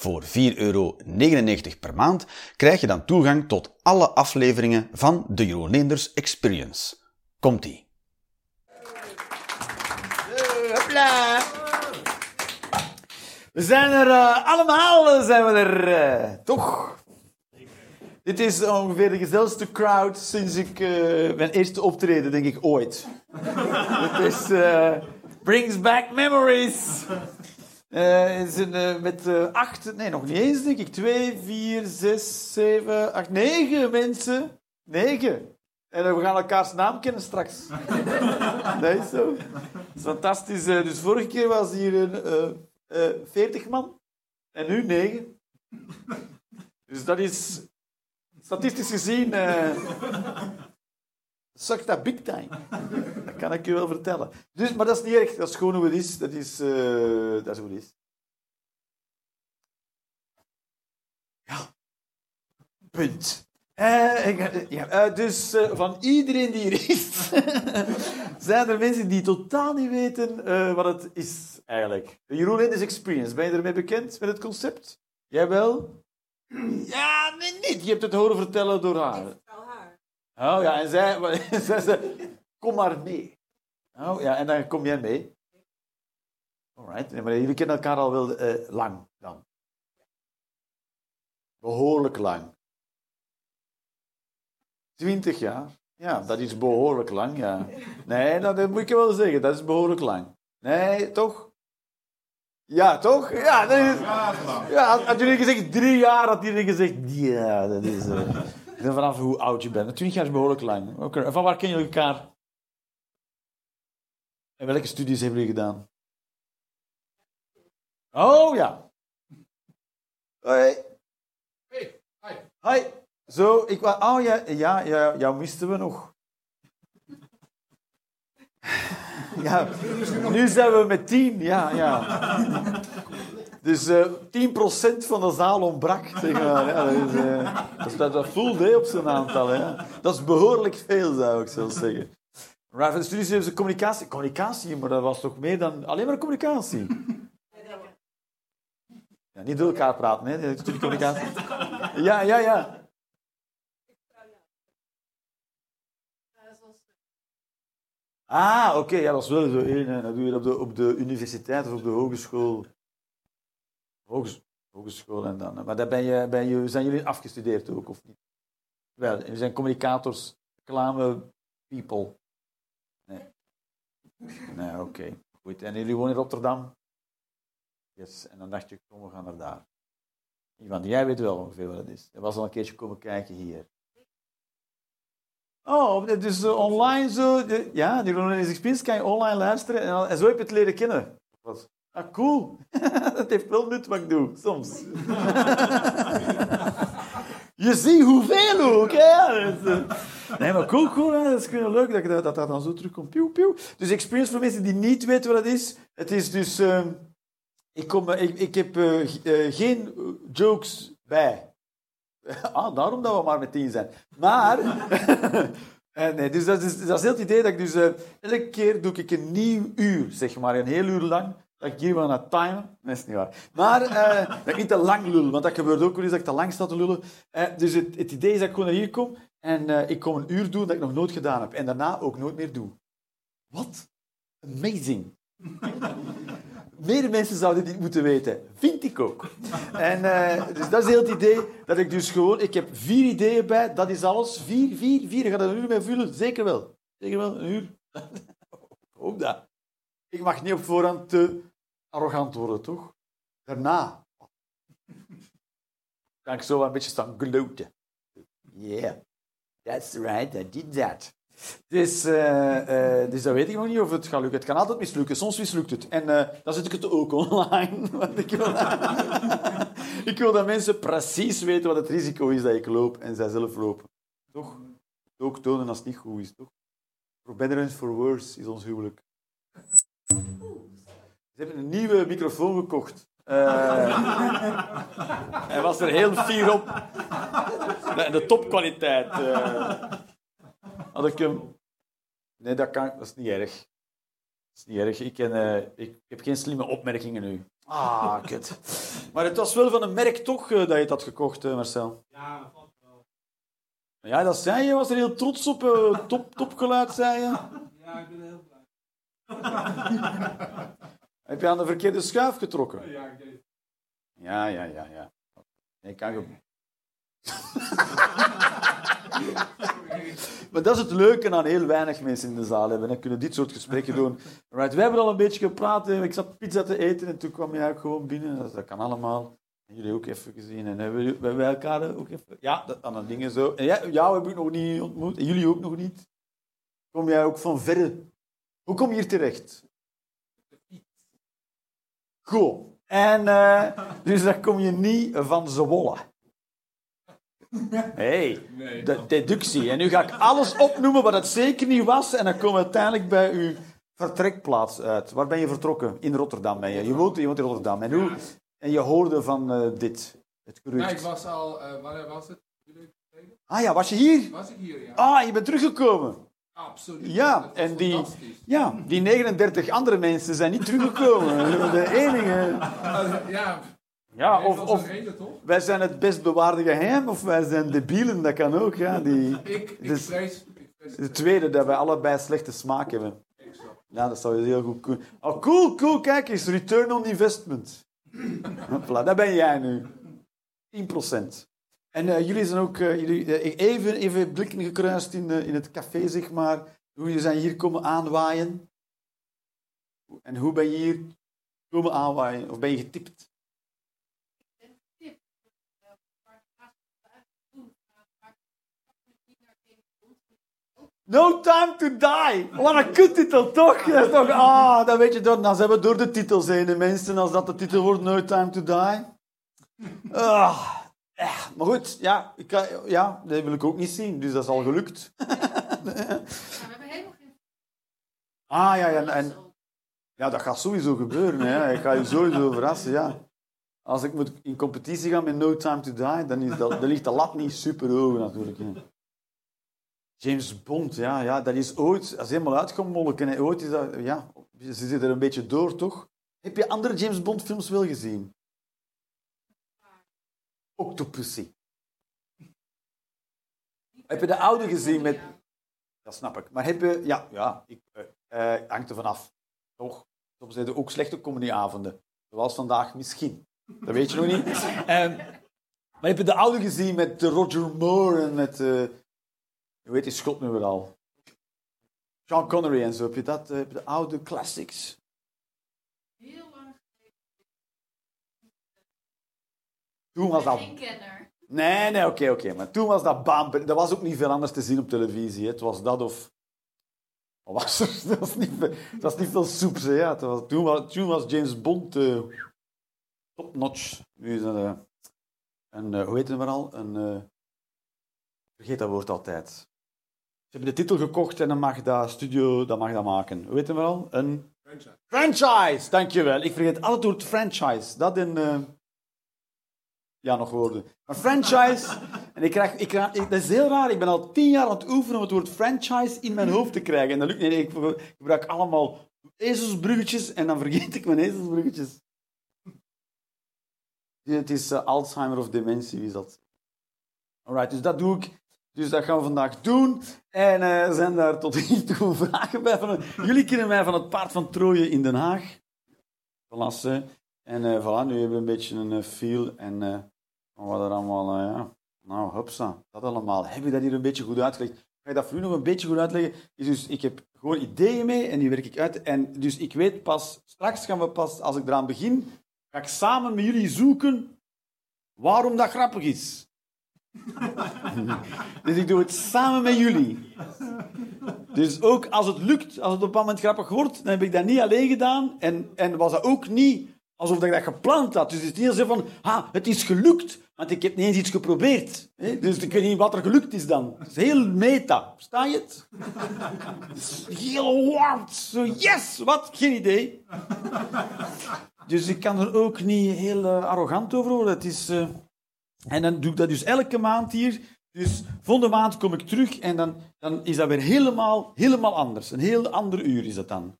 Voor 4,99 euro per maand krijg je dan toegang tot alle afleveringen van de Jeroen Experience. Komt-ie! Hopla. We zijn er eh, allemaal, zijn we er eh, toch? Dit is ongeveer de gezelligste crowd sinds ik eh, mijn eerste optreden, denk ik, ooit. Het is eh, brings back memories. Eh, het is een, eh, met eh, acht, nee, nog niet eens, denk ik. Twee, vier, zes, zeven, acht, negen mensen. Negen. En we gaan elkaars naam kennen straks. Dat is zo. Dat is fantastisch. eh. Dus vorige keer was hier een eh, eh, 40 man. En nu 9. Dus dat is statistisch gezien. Sukt dat big time. Dat kan ik je wel vertellen. Dus, maar dat is niet erg. Dat is gewoon hoe het is. Dat is, eh, dat is hoe het is. Ja. Punt. Eh, ja, eh, dus van iedereen die hier is, zijn er mensen die totaal niet weten wat het is eigenlijk. Jeroen Linders Experience, ben je ermee bekend met het concept? Jij wel? Ja, nee, niet. Je hebt het horen vertellen door haar. Oh ja, en zij, zij zei, kom maar mee. Oh ja, en dan kom jij mee. Alright, nee, maar jullie kennen elkaar al wel eh, lang dan. Behoorlijk lang. Twintig jaar. Ja, dat is behoorlijk lang, ja. Nee, dat, dat moet ik je wel zeggen, dat is behoorlijk lang. Nee, toch? Ja, toch? Ja, dat is... Ja, had, had jullie gezegd drie jaar, had jullie gezegd... Ja, dat is... eh, en vanaf hoe oud je bent. Twintig jaar is behoorlijk lang. Oké, En van waar kennen jullie elkaar? En welke studies hebben jullie gedaan? Oh, ja. Hoi. Hi. Zo, ik was... Oh, ja, ja, ja, jou misten we nog. Ja, nu zijn we met tien, ja, ja. Dus eh 10% van de zaal ontbrak, zeg maar. Ja, dat, is, eh, dat staat wel full op zijn aantal. Hè. Dat is behoorlijk veel, zou ik zelfs zeggen. De studies hebben ze communicatie. Communicatie, maar dat was toch meer dan alleen maar communicatie? Ja, niet door elkaar praten, hè, studie communicatie. Ja, ja, ja. Ah, oké, ja, dat is wel zo één. Dat doe je op de, op de universiteit of op de hogeschool. Hoges, hogeschool en dan. Maar daar ben je, zijn jullie afgestudeerd ook, of niet? Wel, jullie zijn communicators, reclame people. Nee. Oké. Goed. En jullie wonen in Rotterdam? Yes. En dan dacht je, kom, we gaan naar daar. Ivan, jij weet wel ongeveer wat het is. Je was al een keertje komen kijken hier. Oh, eh, online zo. ja, die Ronald's Experience kan je online luisteren en zo heb je het leren kennen. Wat? Ah, cool. dat heeft wel nut wat ik doe, soms. je ziet hoeveel ook, hè. Is, eh, Nee, maar cool, cool. Hè. Dat is gewoon leuk dat, dat, dat dan zo terugkomt. Pieuw, pieuw. Dus Experience voor mensen die niet weten wat het is. Het is dus... ehm, ik, kom, eh, ik, ik heb eh, geen jokes bij. Ah, daarom dat we maar met tien zijn. Maar... nee, dus dat is, dat is heel het idee dat ik dus... elke keer doe ik een nieuw uur, zeg maar. Een heel uur lang. Dat ik hier wel naar timen. Is niet waar. Maar eh, dat ik niet te lang lul. Want dat gebeurt ook wel eens dat ik te lang sta te lullen. Eh, dus het, het idee is dat ik gewoon naar hier kom. En eh, ik kom een uur doen dat ik nog nooit gedaan heb. En daarna ook nooit meer doe. Wat? Amazing. Meer mensen zouden dit moeten weten. Vind ik ook. En, dus dat is heel het idee dat ik dus gewoon... Ik heb vier ideeën bij, dat is alles. Vier, vier, vier. Ik ga er een uur mee vullen. Zeker wel. Zeker wel, een uur. Ook dat. Ik mag niet op voorhand te arrogant worden, toch? Daarna. Kan ik zo een beetje staan gloten. Yeah, that's right, I did that. Dus, eh, eh, dus dat weet ik nog niet of het gaat lukken. Het kan altijd mislukken, soms mislukt het. En eh, dan zet ik het ook online. Want ik, wil, ik wil dat mensen precies weten wat het risico is dat ik loop en zij zelf lopen. Toch? ook tonen als het niet goed is, toch? For better and for worse is ons huwelijk. Ze hebben een nieuwe microfoon gekocht. Uh, hij was er heel fier op. De, de topkwaliteit. Uh, had ik hem... Nee, dat, kan, dat is niet erg. Dat is niet erg. Ik, ken, uh, ik heb geen slimme opmerkingen nu. Ah, kut. Maar het was wel van een merk toch dat je het had gekocht, Marcel? Ja, dat valt wel. Ja, dat zei je. was er heel trots op. top, topgeluid, zei je. Ja, ik ben heel blij. Heb je aan de verkeerde schuif getrokken? Ja, ik deed Ja, ja, ja, ja. Ik kan je... maar dat is het leuke aan heel weinig mensen in de zaal hebben. Dan kunnen dit soort gesprekken doen. Right, we hebben al een beetje gepraat. Ik zat pizza te eten en toen kwam jij ook gewoon binnen. Dat kan allemaal. En jullie ook even gezien. En hebben wij elkaar ook even... Ja, dat aan dingen zo. En jij, jou heb ik nog niet ontmoet. En jullie ook nog niet. Kom jij ook van verre? Hoe kom je hier terecht? Goed. En uh, dus daar kom je niet van Zwolle. hey, de deductie. En nu ga ik alles opnoemen wat het zeker niet was. En dan komen we uiteindelijk bij uw vertrekplaats uit. Waar ben je vertrokken? In Rotterdam ben je. Je woont, je woont in Rotterdam. En, hoe, en je hoorde van uh, dit, het Nee, ik gerucht. was al, uh, wanneer was het? Ah ja, was je hier? Was ik hier, ja. Ah, je bent teruggekomen. Absoluut. Ja, en die, ja, die 39 andere mensen zijn niet teruggekomen. De enige. Ja, Ja, of, of wij zijn het best bewaarde geheim, of wij zijn debielen, dat kan ook. Ja, die, Ik, Dus- de tweede, dat wij allebei slechte smaak hebben. Ja, dat zou je heel goed kunnen. Oh, cool, cool, kijk eens, return on investment. Hopla, dat ben jij nu. 10%. En eh, jullie zijn ook, eh, jullie, eh, even, even blikken gekruist in, in het café, zeg maar. Hoe jullie zijn hier komen aanwaaien. En hoe ben je hier komen aanwaaien? Of ben je getipt? No time to die. Wat een kuttitel, toch? Dat is toch ah, dat weet je door, dan zijn we door de titels heen, de mensen, als dat de titel wordt, No time to die. Ah, maar goed, ja, ik, kan- ja, dat wil ik ook niet zien, dus dat is al gelukt. We hebben helemaal geen Ah, ja, ja, en, ja dat gaat sowieso gebeuren. Hè. Ik ga je sowieso verrassen, ja. Als ik moet in competitie gaan met No Time to Die, dan, is dat, dan ligt de lat niet super hoog natuurlijk. Hè. James Bond, ja, ja, dat is ooit, dat is helemaal uitgemolken. Hè. Ooit is dat, ja, ze zitten er een beetje door, toch? Heb je andere James Bond films wel gezien? Octopussy. Heb je de oude gezien met... Dat snap ik. Maar heb je... Ja, ja ik, eh, hangt er vanaf. Toch? Soms zijn er ook slechte comedyavonden. Zoals vandaag misschien. Dat weet je nog niet. Ehm, maar heb je de oude gezien met Roger Moore en met... eh hoe heet die schot nu weer al? Sean Connery en zo. Heb je dat? heb je de oude classics? heel lang Toen was dat... geen kenner. Nee, nee, oké, oké. Maar toen was dat bam. Dat was ook niet veel anders te zien op televisie. Hè. Het was dat of... Wat was er? Dat was niet, veel- dat was niet veel soeps, hè. Ja. Het was, toen, was, toen was James Bond eh, top-notch. Nu is dat... eh, een, eh, hoe heet het maar al? Een... eh, vergeet dat woord altijd. Ze hebben de titel gekocht en dan mag dat studio dat mag dat maken. Hoe heet het maar al? Een... Franchise. Franchise, dankjewel. Ik vergeet altijd het woord franchise. Dat in... Ja, nog woorden. Maar franchise... En ik krijg, ik krijg, dat is heel raar. Ik ben al tien jaar aan het oefenen om het woord franchise in mijn hoofd te krijgen. En dat lukt niet. Ik gebruik allemaal ezelsbruggetjes en dan vergeet ik mijn ezelsbruggetjes. Het is eh, Alzheimer of dementie, wie is dat? Alright, dus dat doe ik. Dus dat gaan we vandaag doen. En eh, zijn daar tot hiertoe vragen bij. Van, jullie kennen mij van het Paard van Troje in Den Haag. Van Lasse. En eh voilà, nu hebben we een beetje een feel. En wat er allemaal... eh, ja. Nou, hupsa. Dat allemaal. Heb je dat hier een beetje goed uitgelegd? Ga dat voor u nog een beetje goed uitleggen? Is dus, ik heb gewoon ideeën mee en die werk ik uit. En dus ik weet pas... Straks gaan we pas, als ik eraan begin, ga ik samen met jullie zoeken waarom dat grappig is. Dus ik doe het samen met jullie. Dus ook als het lukt, als het op een moment grappig wordt, dan heb ik dat niet alleen gedaan. En, en was dat ook niet alsof ik dat gepland had. Dus het is niet zo van, ah, het is gelukt, want ik heb niet eens iets geprobeerd. hè. Dus ik weet niet wat er gelukt is dan. Het is heel meta. Versta je het? Heel warm. Zo, yes, wat? Geen idee. Dus ik kan er ook niet heel eh, arrogant over worden. Het is, eh, En dan doe ik dat dus elke maand hier. Dus volgende maand kom ik terug en dan, dan is dat weer helemaal, helemaal anders. Een heel ander uur is dat dan.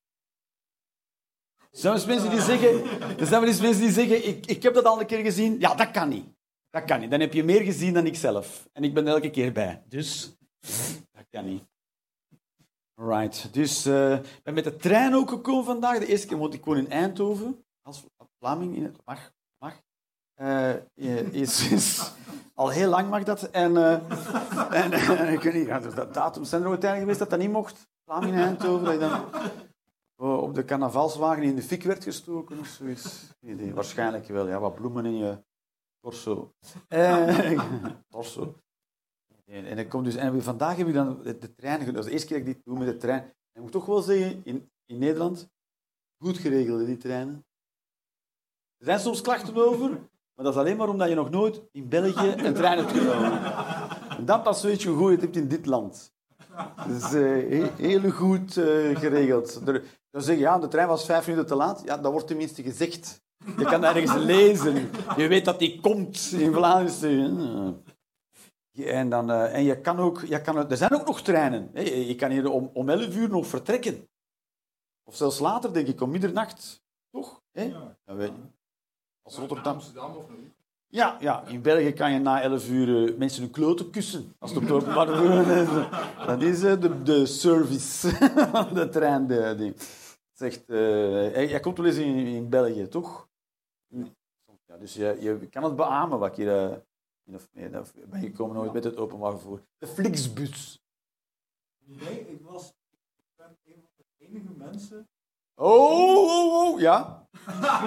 Er zijn wel eens mensen die zeggen, er zijn wel eens mensen die zeggen ik, ik heb dat al een keer gezien. Ja, dat kan niet. Dat kan niet. Dan heb je meer gezien dan ik zelf. En ik ben er elke keer bij. Dus, dat kan niet. Right. Dus eh, ik ben met de trein ook gekomen vandaag. De eerste keer, want ik woon in Eindhoven. Als Vlaming in het mag. mag. Eh, is, is, al heel lang mag dat. En, en, en ik weet niet, ja, dat datum zijn er ooit tijden geweest dat dat niet mocht. Vlaming in Eindhoven. Dat je dan op de carnavalswagen in de fik werd gestoken of zoiets. Idee. Waarschijnlijk wel. Ja, wat bloemen in je torso. Eh, torso. En, en, ik kom dus, en vandaag heb ik dan de, de trein gedaan. Dat is de eerste keer dat ik dit doe met de trein. En ik moet toch wel zeggen, in, in Nederland, goed geregeld, die treinen. Er zijn soms klachten over, maar dat is alleen maar omdat je nog nooit in België een trein hebt genomen. En dan pas weet je hoe goed je het hebt in dit land. Dus eh, he- heel goed eh, geregeld. Er, dan zeg je, ja, de trein was vijf minuten te laat. Ja, dat wordt tenminste gezegd. Je kan ergens lezen. Je weet dat die komt in Vlaanderen. En, dan, eh, en je kan ook, je kan, er zijn ook nog treinen. Je kan hier om, om 11 uur nog vertrekken. Of zelfs later, denk ik, om middernacht. Toch? Dat weet je. Als Rotterdam. Amsterdam of niet? Ja, ja, in België kan je na 11 uur eh, mensen hun kloten kussen. Als het op de openbare. Dat is eh, de, de service van de trein. De, zegt, eh, jij, jij komt wel eens in, in België, toch? Ja, dus je, je kan het beamen wat ik hier... eh, in of, nee, ben je gekomen nooit met het openbaar vervoer. De Flixbus. Nee, ik was ik ben een van de enige mensen Oh, oh, oh, ja.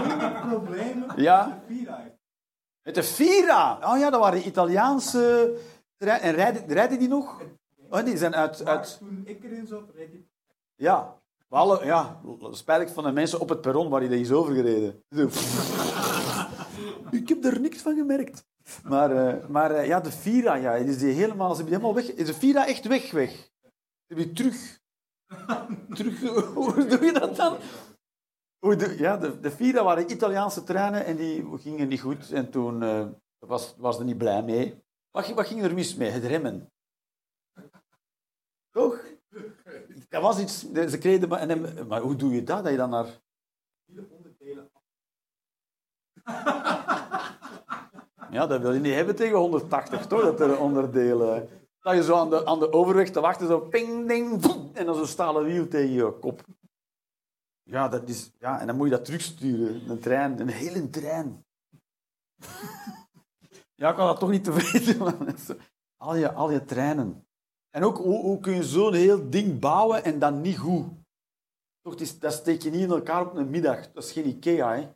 zonder problemen Ja. met de Vira heeft. Met de Vira. Oh ja, dat waren Italiaanse... En rijden, rijden die nog? Oh, die zijn uit... Maar uit toen ik erin zat, reed ik Ja, alle, ja, spijtig van de mensen op het perron waar hij is overgereden. Ik heb er niks van gemerkt. Maar, eh, maar eh, ja, de Vira, ja, is die helemaal, ze helemaal weg. Is de Vira echt weg, weg? Ze hebben die terug. terug. Hoe doe je dat dan? Hoe doe, ja, de, de Vira waren Italiaanse treinen en die gingen niet goed. En toen eh, was, was er niet blij mee. Wat ging er mis mee? Het remmen. Toch? Dat was iets, ze kregen maar, en, maar hoe doe je dat? Dat je dan naar... onderdelen. Ja, dat wil je niet hebben tegen 180, toch? Dat er onderdelen... Dat je zo aan de, aan de overweg te wachten, zo ping, ding, en dan zo'n stalen wiel tegen je kop. Ja, dat is, ja, en dan moet je dat terugsturen. Een trein, een hele trein. Ja, ik kan dat toch niet tevreden Al je, al je treinen. En ook, hoe, hoe kun je zo'n heel ding bouwen en dan niet goed? Toch, is, dat steek je niet in elkaar op een middag. Dat is geen Ikea, hè.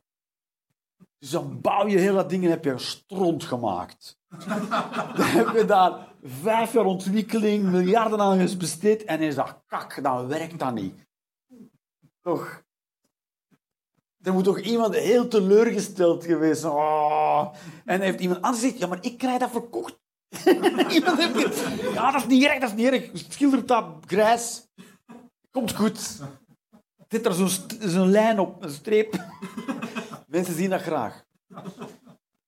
Dus dan bouw je heel dat ding en heb je een stront gemaakt. dan heb je daar vijf jaar ontwikkeling, miljarden aan besteed en is dat kak, dan werkt dat niet. Toch? Er moet toch iemand heel teleurgesteld geweest zijn. Oh. En heeft iemand anders gezegd, ja, maar ik krijg dat verkocht. ja, dat is niet erg, dat is niet erg. Schilder dat grijs. Komt goed. Zit er zo'n lijn op, een streep. Mensen zien dat graag.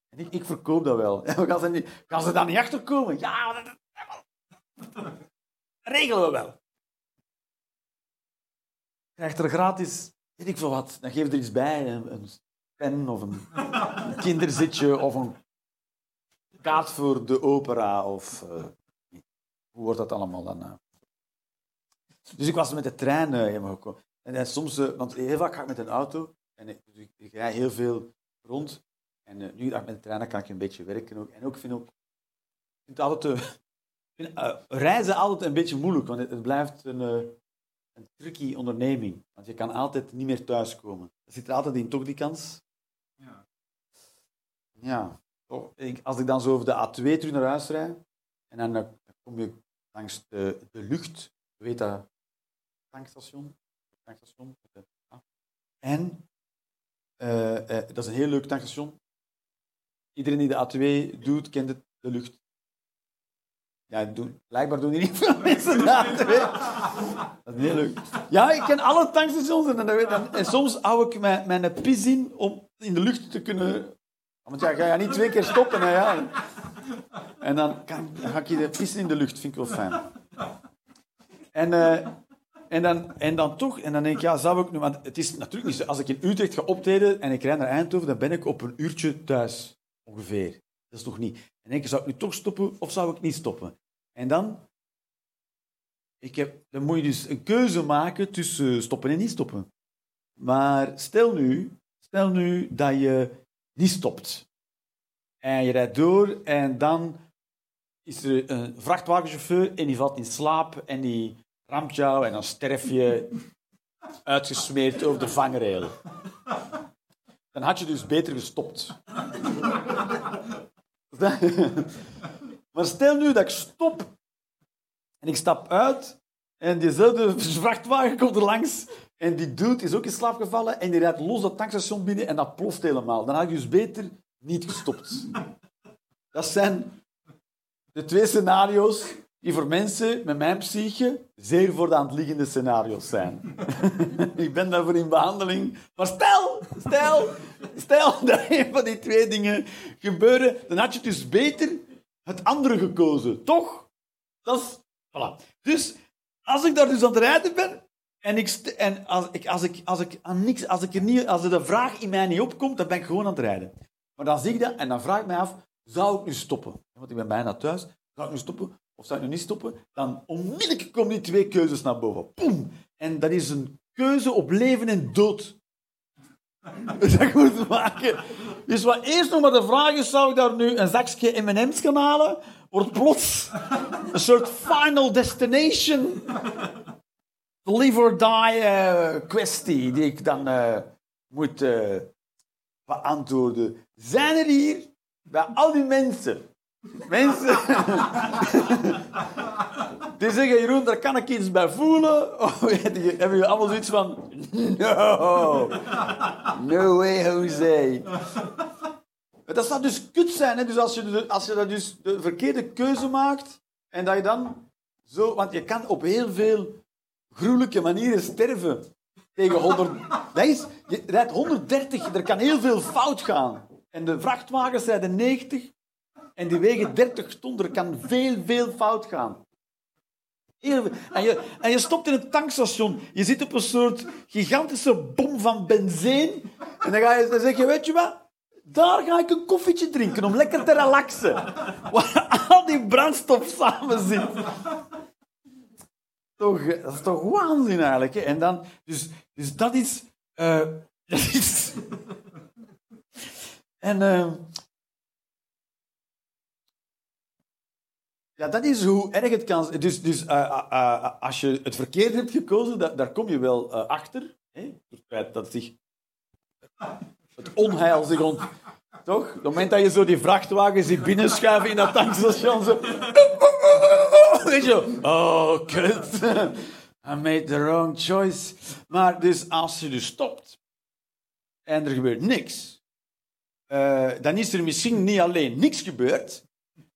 En ik, ik verkoop dat wel. Gaan ze, niet, gaan ze daar niet achter komen? Ja, dat, regelen we wel. Krijgt er gratis, weet ik veel wat, dan geef er iets bij. Een, een pen of een kinderzitje of een kaart voor de opera. Of, eh, hoe wordt dat allemaal dan? eh? Dus ik was met de trein eh, helemaal gekomen. En dan soms, want heel vaak ga ik met een auto en ik, dus ik, ik rij heel veel rond. En nu dat ik met de trein dan kan ik een beetje werken ook. En ook vind ik, ik vind het altijd, vind, reizen altijd een beetje moeilijk, want het, het blijft een, een tricky onderneming. Want je kan altijd niet meer thuiskomen. Er zit er altijd in, toch, die kans? Ja. Ja. Als ik dan zo over de A2 terug naar huis rijd, en dan, eh, kom je langs de, de lucht, weet dat, tankstation, tankstation. ah. En Eh, eh, dat is een heel leuk tankstation. Iedereen die de A2 doet, kent het, de lucht. Ja, doen, blijkbaar doen die niet veel mensen de A2. Dat is heel leuk. Ja, ik ken alle tankstations en, dan- en soms hou ik mijn, mijn pis in om in de lucht te kunnen... Want ja, ga je niet twee keer stoppen. Hè, ja. En dan, kan, ik je de pissen in de lucht, vind ik wel fijn. En, eh, en, dan, en dan toch, en dan denk ik, ja, zou ik nu... Want het is natuurlijk niet zo, als ik in Utrecht ga optreden en ik rijd naar Eindhoven, dan ben ik op een uurtje thuis, ongeveer. Dat is nog niet. En denk ik, zou ik nu toch stoppen of zou ik niet stoppen? En dan... Ik heb, dan moet je dus een keuze maken tussen stoppen en niet stoppen. Maar stel nu, stel nu dat je niet stopt. En je rijdt door en dan is er een vrachtwagenchauffeur en die valt in slaap en die ramt jou en dan sterf je uitgesmeerd over de vangrail. Dan had je dus beter gestopt. Maar stel nu dat ik stop en ik stap uit en diezelfde vrachtwagen komt er langs en die dude is ook in slaap gevallen en die rijdt los dat tankstation binnen en dat ploft helemaal. Dan had ik dus beter niet gestopt. Dat zijn de twee scenario's die voor mensen met mijn psyche zeer voor de hand liggende scenario's zijn. ik ben daarvoor in behandeling. Maar stel, stel, stel dat een van die twee dingen gebeuren, dan had je dus beter het andere gekozen, toch? Dat is... Voilà. Dus als ik daar dus aan het rijden ben en, ik en als, ik, als, ik, als, ik aan niks, als, ik er niet, als er de vraag in mij niet opkomt, dan ben ik gewoon aan het rijden. Maar dan zie ik dat en dan vraag ik mij af, zou ik nu stoppen? Want ik ben bijna thuis. Zou ik nu stoppen of zou ik nu niet stoppen? Dan onmiddellijk komen die twee keuzes naar boven. Poem! En dat is een keuze op leven en dood. Dat moet maken. Dus wat eerst nog maar de vraag is, zou ik daar nu een zakje M&M's gaan halen? Wordt plots een soort final destination live or die eh, kwestie die ik dan eh, moet eh, beantwoorden. Zijn er hier, bij al die mensen, mensen die zeggen, Jeroen, daar kan ik iets bij voelen? Of hebben jullie allemaal zoiets van, no, no way, Jose. Dat zou dus kut zijn, hè? Dus als, je, als je dat dus de verkeerde keuze maakt en dat je dan zo... Want je kan op heel veel gruwelijke manieren sterven. Tegen 100... Dat is, je rijdt 130, er kan heel veel fout gaan. En de vrachtwagens rijden 90 en die wegen 30 ton. Er kan veel, veel fout gaan. En, je, en je stopt in een tankstation. Je zit op een soort gigantische bom van benzine. En dan, ga je, dan zeg je, weet je wat? Daar ga ik een koffietje drinken om lekker te relaxen. Waar al die brandstof samen zit. Toch, eh, dat is toch waanzin eigenlijk. En dan, dus, dus dat is... eh, dat is... En... eh, ja, dat is hoe erg het kan zijn. Dus, dus als je het verkeerd hebt gekozen, da- daar kom je wel achter. Hè? Het feit dat zich het onheil zich ont... Toch? Op het moment dat je zo die vrachtwagen ziet binnenschuiven in dat tankstation, zo... Weet je, oh, kut. I made the wrong choice. Maar dus als je dus stopt en er gebeurt niks, eh, dan is er misschien niet alleen niks gebeurd,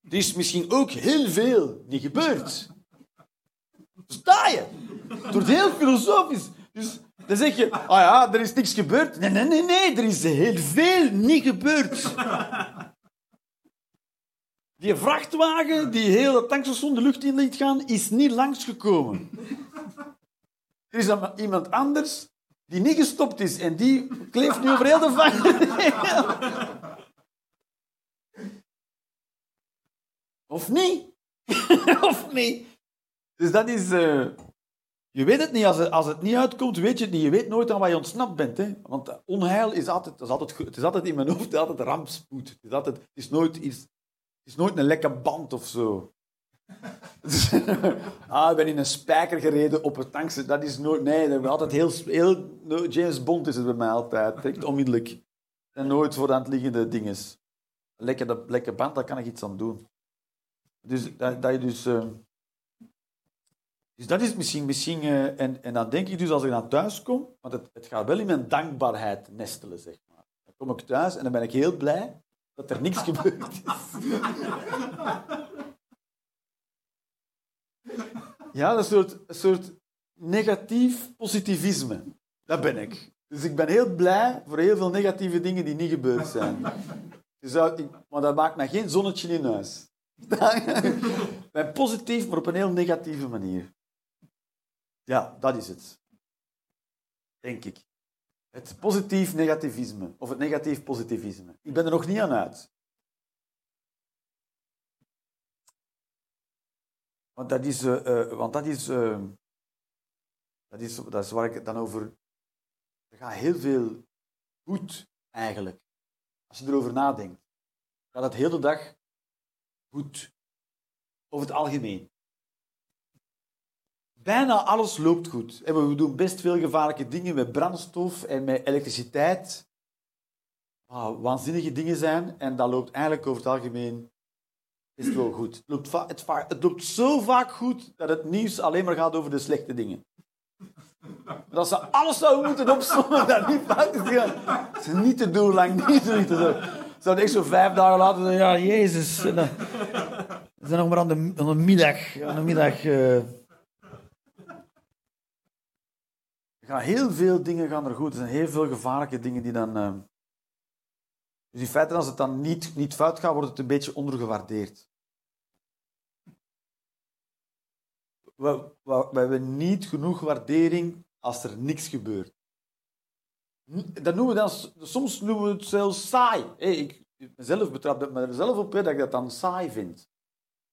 er is misschien ook heel veel niet gebeurd. Sta je? Het wordt heel filosofisch. Dus dan zeg je, ah ja, er is niks gebeurd. Nee, nee, nee, nee, er is heel veel niet gebeurd. Die vrachtwagen die heel het tankstation de lucht in liet gaan, is niet langsgekomen. Er is dan iemand anders die niet gestopt is en die kleeft nu over heel de vangrail. Of niet? of niet? Dus dat is... eh, Je weet het niet. Als het, als het niet uitkomt, weet je het niet. Je weet nooit aan wat je ontsnapt bent. Hè? Want onheil is altijd, is altijd, het is altijd in mijn hoofd altijd rampspoed. Het is, altijd, het is, nooit, iets, is nooit een lekke band of zo. ah, ik ben in een spijker gereden op het tankse. Dat is nooit... Nee, dat altijd heel, heel... James Bond is het bij mij altijd. Echt onmiddellijk. En nooit voor de liggende dingen. Lekker, dat, lekker band, daar kan ik iets aan doen. Dus dat, dat je dus... eh, dus dat is misschien... misschien eh, en, en dan denk ik dus, als ik dan thuis kom... Want het, het gaat wel in mijn dankbaarheid nestelen, zeg maar. kom ik thuis en dan ben ik heel blij dat er niks gebeurd is. Ja, een soort, een soort negatief positivisme. Dat ben ik. Dus ik ben heel blij voor heel veel negatieve dingen die niet gebeurd zijn. Ik, maar dat maakt mij geen zonnetje in huis. ik ben positief, maar op een heel negatieve manier. Ja, dat is het. Denk ik. Het positief negativisme. Of het negatief positivisme. Ik ben er nog niet aan uit. Want dat is, eh, eh, want dat is, eh, dat is, dat is waar ik het dan over. Er gaat heel veel goed eigenlijk. Als je erover nadenkt, gaat het hele dag goed. Over het algemeen. Bijna alles loopt goed. We doen best veel gevaarlijke dingen met brandstof en met elektriciteit. Ah, waanzinnige dingen zijn. En dat loopt eigenlijk over het algemeen best wel goed. Het loopt, het, het loopt zo vaak goed dat het nieuws alleen maar gaat over de slechte dingen. Maar als ze alles zouden moeten opzommen dat niet fout is gegaan. Is niet te doen, lang niet te doen. Zouden echt zo vijf dagen later zeggen, ja, jezus. We zijn nog maar aan de, aan de middag. Aan de middag eh. Er gaan heel veel dingen gaan er goed. Er zijn heel veel gevaarlijke dingen die dan... eh, Dus in feite, als het dan niet, niet fout gaat, wordt het een beetje ondergewaardeerd. We, we, hebben niet genoeg waardering als er niks gebeurt. Dat noemen we dan, soms noemen we het zelfs saai. Hey, ik mezelf betrap dat me er zelf op dat ik dat dan saai vind.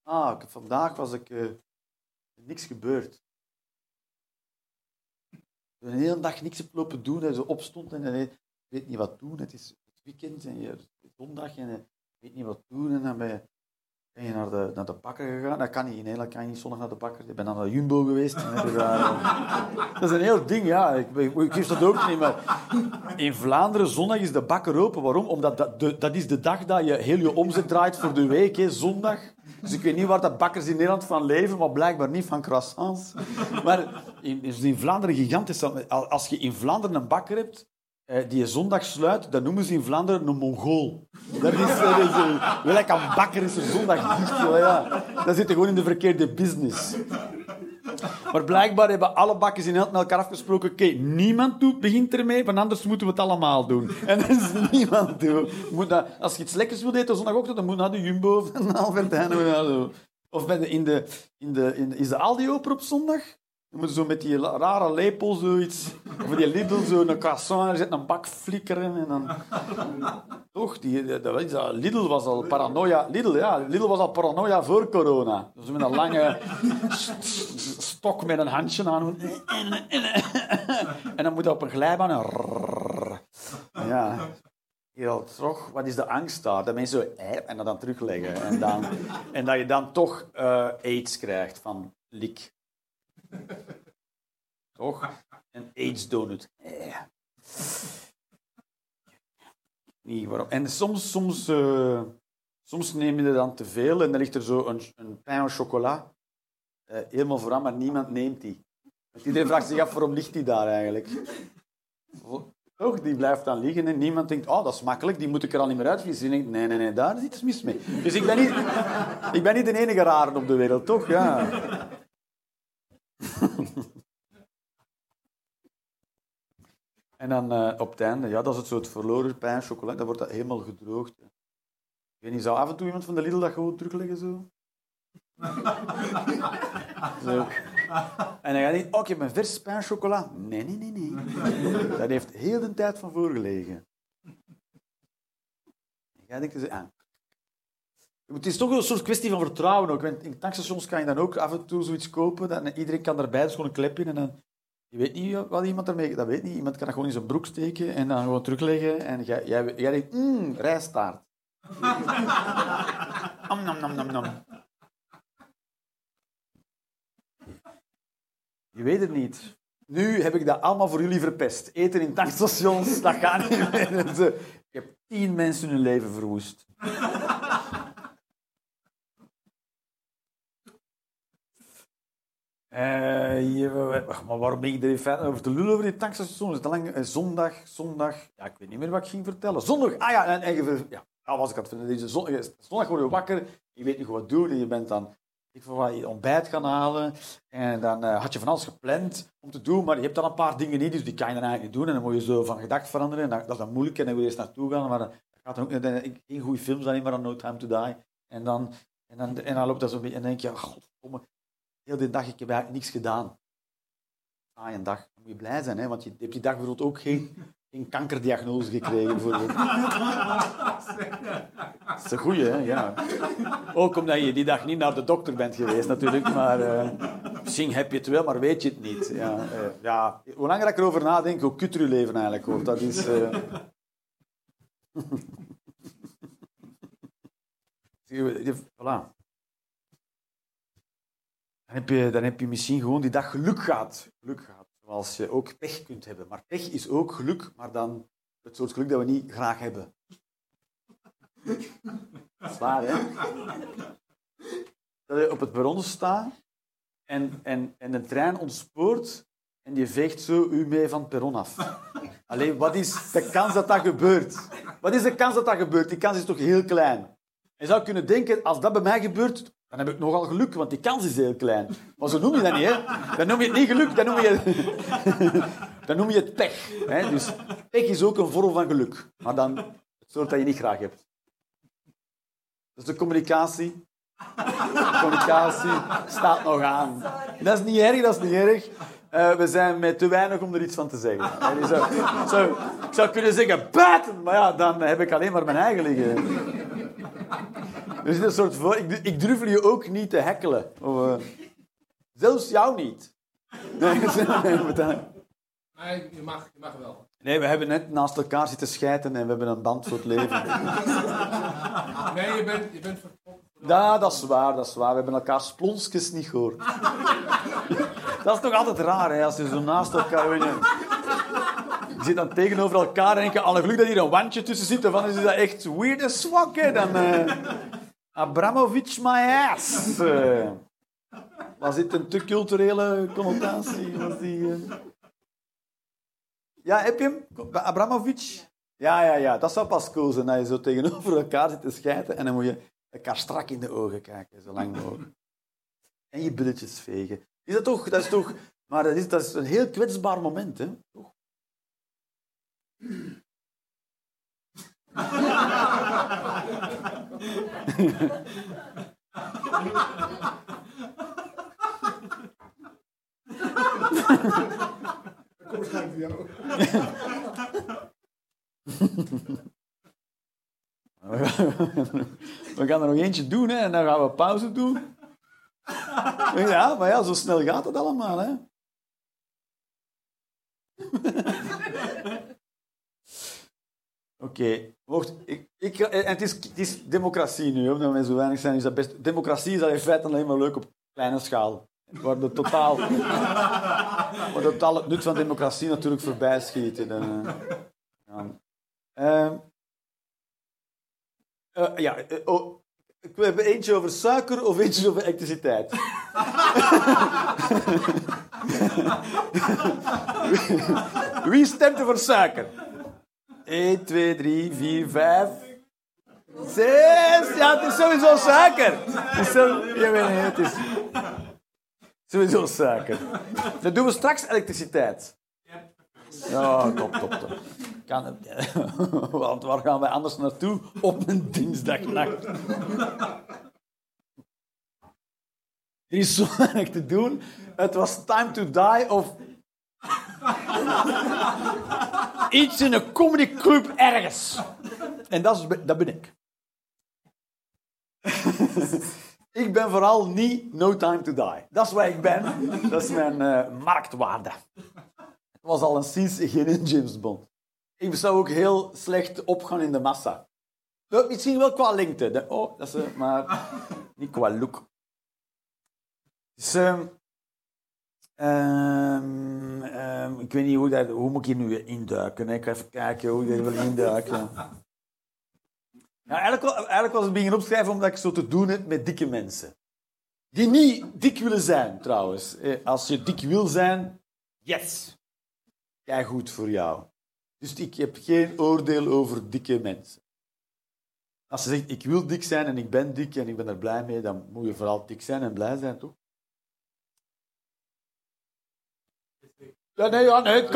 Ah, vandaag was ik eh, niks gebeurd. Een hele dag niks heb lopen doen, dat zo opstond en je weet niet wat doen. Het is het weekend en je zondag en je weet niet wat doen. En dan ben je, ben je naar, de, naar de bakker gegaan. Dat kan niet, in Nederland kan je niet zondag naar de bakker. Je bent dan naar de Jumbo geweest. Daar, eh, dat is een heel ding, ja. Ik, ik, ik geef dat ook niet, maar in Vlaanderen, zondag is de bakker open. Waarom? Omdat dat, de, dat is de dag dat je heel je omzet draait voor de week, hè, zondag. Dus ik weet niet waar dat bakkers in Nederland van leven, maar blijkbaar niet van croissants. Maar in, is in Vlaanderen gigantisch. Als je in Vlaanderen een bakker hebt die je zondag sluit, dan noemen ze in Vlaanderen een Mongool. Dat is, dat is eh, welk een bakker is er zondag dicht? Ja. Dan zit gewoon in de verkeerde business. Maar blijkbaar hebben alle bakkers in met elkaar afgesproken oké, niemand doet, begint ermee, want anders moeten we het allemaal doen. En dat is niemand doen. Je Moet naar- als je iets lekkers wil eten zondagochtend, dan moet naar de Jumbo of naar Albert Heijn. of de, in de, in de, in, is de Aldi open op zondag? Moeten ze zo met die rare lepel zoiets, of die Lidl zo een croissant, er zit een bak flikkeren en dan... Toch, die, dat, is dat. Lidl was al paranoia. Lidl, ja, Lidl was al paranoia voor corona. Dus met een lange st- st- stok met een handje aan. En dan moet je op een glijbaan. en Ja. Heel toch, wat is de angst daar? Dat mensen zo en dat dan terugleggen. En, dan, en dat je dan toch eh, aids krijgt van lik. Toch? Een aids donut. Eh. Niet waarom. En soms, soms, eh, soms neem je er dan te veel en dan ligt er zo een, een pain au chocolat eh, helemaal vooraan, maar niemand neemt die. Want iedereen vraagt zich af waarom ligt die daar eigenlijk. Toch? Die blijft dan liggen en niemand denkt, oh, dat is makkelijk, die moet ik er al niet meer. Die denkt, nee, nee, nee, daar is iets mis mee. Dus ik ben niet, ik ben niet de enige rare op de wereld, toch? Ja. En dan eh, op het einde, ja, dat is het soort verloren pijn, chocolade, dan wordt dat helemaal gedroogd. hè. Ik weet niet, zou af en toe iemand van de Lidl dat gewoon terugleggen zo? zo. En dan ga je niet, oh, ik heb een vers pain chocola. Nee, nee, nee, nee. Dat heeft heel de tijd van voorgelegen. En jij denkt, ah. Het is toch een soort kwestie van vertrouwen ook. In tankstations kan je dan ook af en toe zoiets kopen. Dan, iedereen kan erbij, dus gewoon een klepje. En dan, je weet niet wat iemand ermee... Dat weet niet. Iemand kan dat gewoon in zijn broek steken en dan gewoon terugleggen. En jij, jij, jij denkt, mmm, rijstaart. Am, nam, nam, nam, nam. Je weet het niet. Nu heb ik dat allemaal voor jullie verpest. Eten in tankstations, dat gaat niet meer. Ik heb tien mensen hun leven verwoest. Eh, je- maar waarom ben ik er feite over te lullen over die tankstation? Is lang, eh, zondag, zondag... Ja, ik weet niet meer wat ik ging vertellen. Zondag, ah ja, en, en ja, was ik aan het vinden. Deze zon- eh, zondag word je wakker, je weet niet wat doen en je bent dan... Ik wil wat je ontbijt gaan halen. En dan had je van alles gepland om te doen, maar je hebt dan een paar dingen niet, dus die kan je dan eigenlijk niet doen. En dan moet je zo van gedacht veranderen. En dat, dat is dan moeilijk en dan wil je eerst naartoe gaan. Maar dan gaat dan ook geen goede films alleen maar aan No Time to Die. En dan, en dan, en dan loopt dat zo'n beetje en denk je, oh, godverdomme, heel die dag, ik heb eigenlijk niks gedaan. Ah, een dag. Moet je blij zijn, hè, want je hebt die dag bijvoorbeeld ook geen, kankerdiagnose gekregen. Bijvoorbeeld. Dat is een goeie, hè? Ja. Ook omdat je die dag niet naar de dokter bent geweest, natuurlijk. Maar eh, misschien heb je het wel, maar weet je het niet. Ja, eh, ja. Hoe langer ik erover nadenk, hoe kutter je leven eigenlijk wordt. Dat is... je- Voilà. Dan heb, je, dan heb je misschien gewoon die dag geluk gehad. Geluk gehad. Zoals je ook pech kunt hebben. Maar pech is ook geluk, maar dan het soort geluk dat we niet graag hebben. Dat hè? Dat je op het perron staat en, en, en de trein ontspoort en die veegt zo u mee van het perron af. Alleen, wat is de kans dat dat gebeurt? Wat is de kans dat dat gebeurt? Die kans is toch heel klein. Je zou kunnen denken, als dat bij mij gebeurt, dan heb ik nogal geluk, want die kans is heel klein. Maar zo noem je dat niet, hè? Dan noem je het niet geluk, dan noem je dan noem je het pech. Hè? Dus pech is ook een vorm van geluk, maar dan het soort dat je niet graag hebt. Dus de communicatie. De communicatie staat nog aan. Dat is niet erg, dat is niet erg. Eh, we zijn met te weinig om er iets van te zeggen. Zou, zou- ik zou kunnen zeggen, buiten, maar ja, dan heb ik alleen maar mijn eigen liggen. Er zit een soort voor... Ik, ik durf je ook niet te hekkelen. Of, eh, zelfs jou niet. Nee, nee, je mag, je mag wel. nee, we hebben net naast elkaar zitten schijten en we hebben een band voor het leven. Nee, je bent, je bent vertrokken. Ja, dat is waar, dat is waar. We hebben elkaar splonsjes niet gehoord. Dat is toch altijd raar, hè, als je zo naast elkaar... je, je zit dan tegenover elkaar en denk je, alle geluk dat hier een wandje tussen zit, anders is dat echt weird as fuck, hè. Dan, eh Abramovic my ass. Was dit een te culturele connotatie? Was die, eh? Ja, heb je hem? Abramovic? Ja, ja, ja. Dat zou pas cool zijn, dat je zo tegenover elkaar zit te schijten en dan moet je elkaar strak in de ogen kijken, zo lang mogelijk. En je billetjes vegen. Is dat toch, dat is toch, maar dat is, dat is een heel kwetsbaar moment, hè? We gaan er nog eentje doen, hè, en dan gaan we pauze doen. Ja, maar ja, zo snel gaat het allemaal, hè. Oké. Ik, ik, en het, is, het is democratie nu, omdat we zo weinig zijn. Is dat best, democratie is in feite alleen maar leuk op kleine schaal. Waar de totaal, waar totaal het nut van democratie natuurlijk voorbij schiet. En, eh, ja. Ehm, eh, ja, eh, oh, we hebben eentje over suiker of eentje over elektriciteit. Wie stemt er voor suiker? 1, 2, 3, 4, 5, 6. Ja, het is sowieso suiker. Het is, het is sowieso suiker. Dan doen we straks elektriciteit. Ja, top, top, top. Kan want waar gaan wij anders naartoe op een dinsdagnacht? Er is zo weinig te doen. Het was time to die of... Iets in een comedyclub ergens. En dat, is, dat ben ik. ik ben vooral niet No Time to Die. Dat is waar ik ben. Dat is mijn eh, marktwaarde. Het was al een sinds geen James Bond. Ik zou ook heel slecht opgaan in de massa. Misschien wel qua lengte. Oh, dat is, eh, maar niet qua look. Dus, ehm, ehm, ehm, ik weet niet hoe, dat, hoe moet ik hier nu induiken. Ik ga even kijken hoe ik er wil induiken. Ja, eigenlijk, eigenlijk was het beginnen opschrijven omdat ik zo te doen heb met dikke mensen. Die niet dik willen zijn, trouwens. Eh, Als je dik wil zijn, yes. Kijk goed voor jou. Dus ik heb geen oordeel over dikke mensen. Als je zegt, ik wil dik zijn en ik ben dik en ik ben er blij mee, dan moet je vooral dik zijn en blij zijn, toch? Ja, nee, ja, nee, het.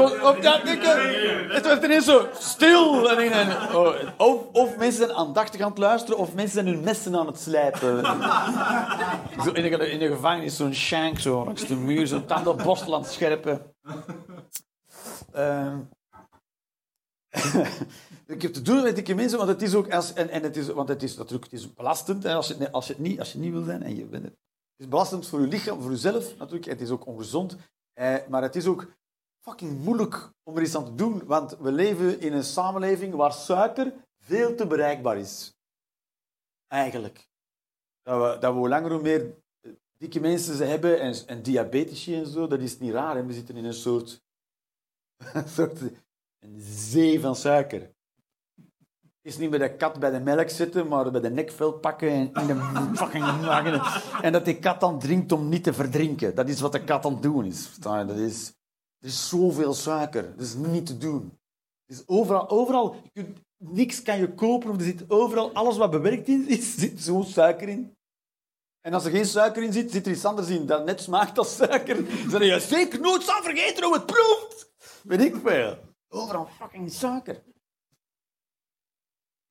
Het werd ineens zo stil. En, en, oh, of, of mensen zijn aandachtig aan het luisteren, of mensen zijn hun messen aan het slijpen. Zo in, de, in de gevangenis zo'n shank zo langs de muur, zo'n tandenborstel aan het scherpen. Ehm. ik heb te doen met dikke mensen, want het is ook als, en, en het is, want het is natuurlijk het is belastend hè, als, je, als, je het niet, als je niet wil zijn en je bent het. Het is belastend voor je lichaam, voor jezelf natuurlijk. Het is ook ongezond, eh, maar het is ook fucking moeilijk om er iets aan te doen, want we leven in een samenleving waar suiker veel te bereikbaar is. Eigenlijk. Dat we, dat we hoe langer hoe meer dikke mensen ze hebben en, en diabetici en zo, dat is niet raar. We zitten in een soort, een soort een zee van suiker. Is niet bij de kat bij de melk zitten, maar bij de nekvel pakken en in de fucking. En dat die kat dan drinkt om niet te verdrinken. Dat is wat de kat aan het doen is. Dat is, er is zoveel suiker. Dat is niet te doen. Is overal, overal je kunt, niks kan je kopen, er zit overal, alles wat bewerkt in is, zit zo suiker in. En als er geen suiker in zit, zit er iets anders in dat net smaakt als suiker. Dan je, zeker nooit zal vergeten hoe het proeft. Weet ik veel. Overal fucking suiker.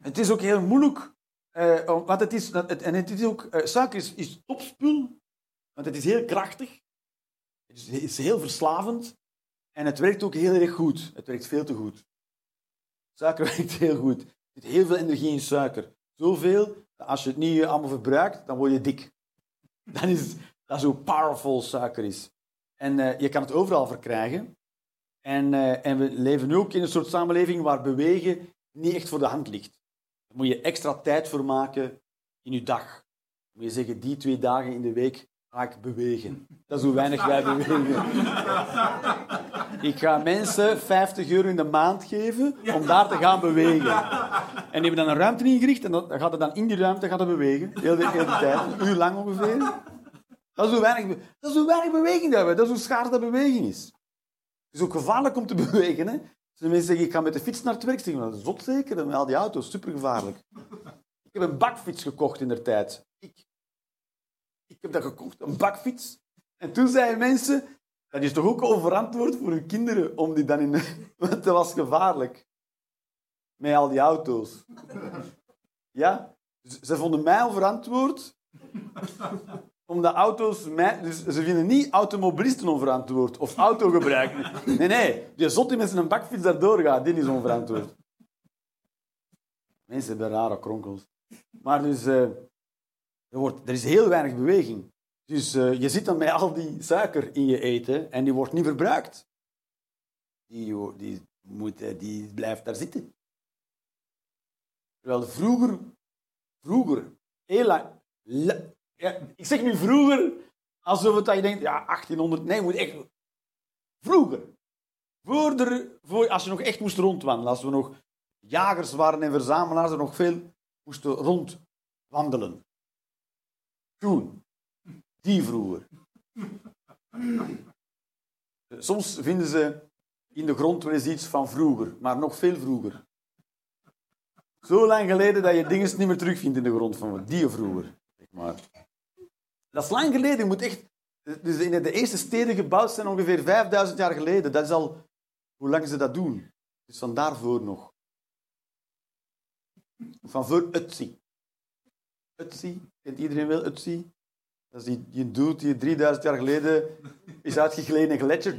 Het is ook heel moeilijk, eh, want het is, het, en het is ook, eh, suiker is, is topspul, want het is heel krachtig. Het is, het is heel verslavend. En het werkt ook heel erg goed. Het werkt veel te goed. Suiker werkt heel goed. Er zit heel veel energie in suiker. Zoveel, dat als je het niet allemaal verbruikt, dan word je dik. Dat is, dat is hoe powerful suiker is. En eh, je kan het overal verkrijgen. En, eh, en we leven nu ook in een soort samenleving waar bewegen niet echt voor de hand ligt. Daar moet je extra tijd voor maken in je dag. Dan moet je zeggen, die twee dagen in de week ga ik bewegen. Dat is hoe weinig wij bewegen. Ik ga mensen 50 euro in de maand geven om daar te gaan bewegen. En die hebben dan een ruimte ingericht en dan gaat het dan in die ruimte gaat het bewegen. Heel de, heel de tijd, een uur lang ongeveer. Dat is hoe weinig, dat is weinig beweging dat hebben. Dat is hoe schaars dat beweging is. Het is ook gevaarlijk om te bewegen. Hè? Mensen zeggen, ik ga met de fiets naar het werk, zeg ik, dat is zot zeker, dan met al die auto's, supergevaarlijk. Ik heb een bakfiets gekocht in de tijd. Ik, ik heb dat gekocht, een bakfiets. En toen zeiden mensen, dat is toch ook onverantwoord voor hun kinderen om die dan in... Want dat was gevaarlijk. Met al die auto's. Ja? Ze vonden mij onverantwoord omdat auto's... Mij, dus ze vinden niet automobilisten onverantwoord. Of autogebruik. Nee, nee. Die zot die met zijn bakfiets daardoor gaat, die is onverantwoord. Mensen hebben rare kronkels. Maar dus... eh, er, wordt, er is heel weinig beweging. Dus eh, je zit dan met al die suiker in je eten en die wordt niet verbruikt. Die, die, moet, eh, die blijft daar zitten. Terwijl vroeger, vroeger, heel lang, ik zeg nu vroeger, alsof het dat je denkt, ja, 1800, nee, moet echt, vroeger. Voor de, voor, als je nog echt moest rondwandelen, als we nog jagers waren en verzamelaars, er nog veel moesten rondwandelen. Toen, die vroeger. Soms vinden ze in de grond wel eens iets van vroeger, maar nog veel vroeger. Zo lang geleden dat je dingen niet meer terugvindt in de grond van die vroeger. Zeg maar. Dat is lang geleden. Moet echt... Dus de eerste steden gebouwd zijn ongeveer 5000 jaar geleden. Dat is al hoe lang ze dat doen. Dus van daarvoor nog. Van voor Utsi. Utsi, kent iedereen wel Utsi? Dat is die, die dude die 3000 jaar geleden is uitgegleden een gletsjer.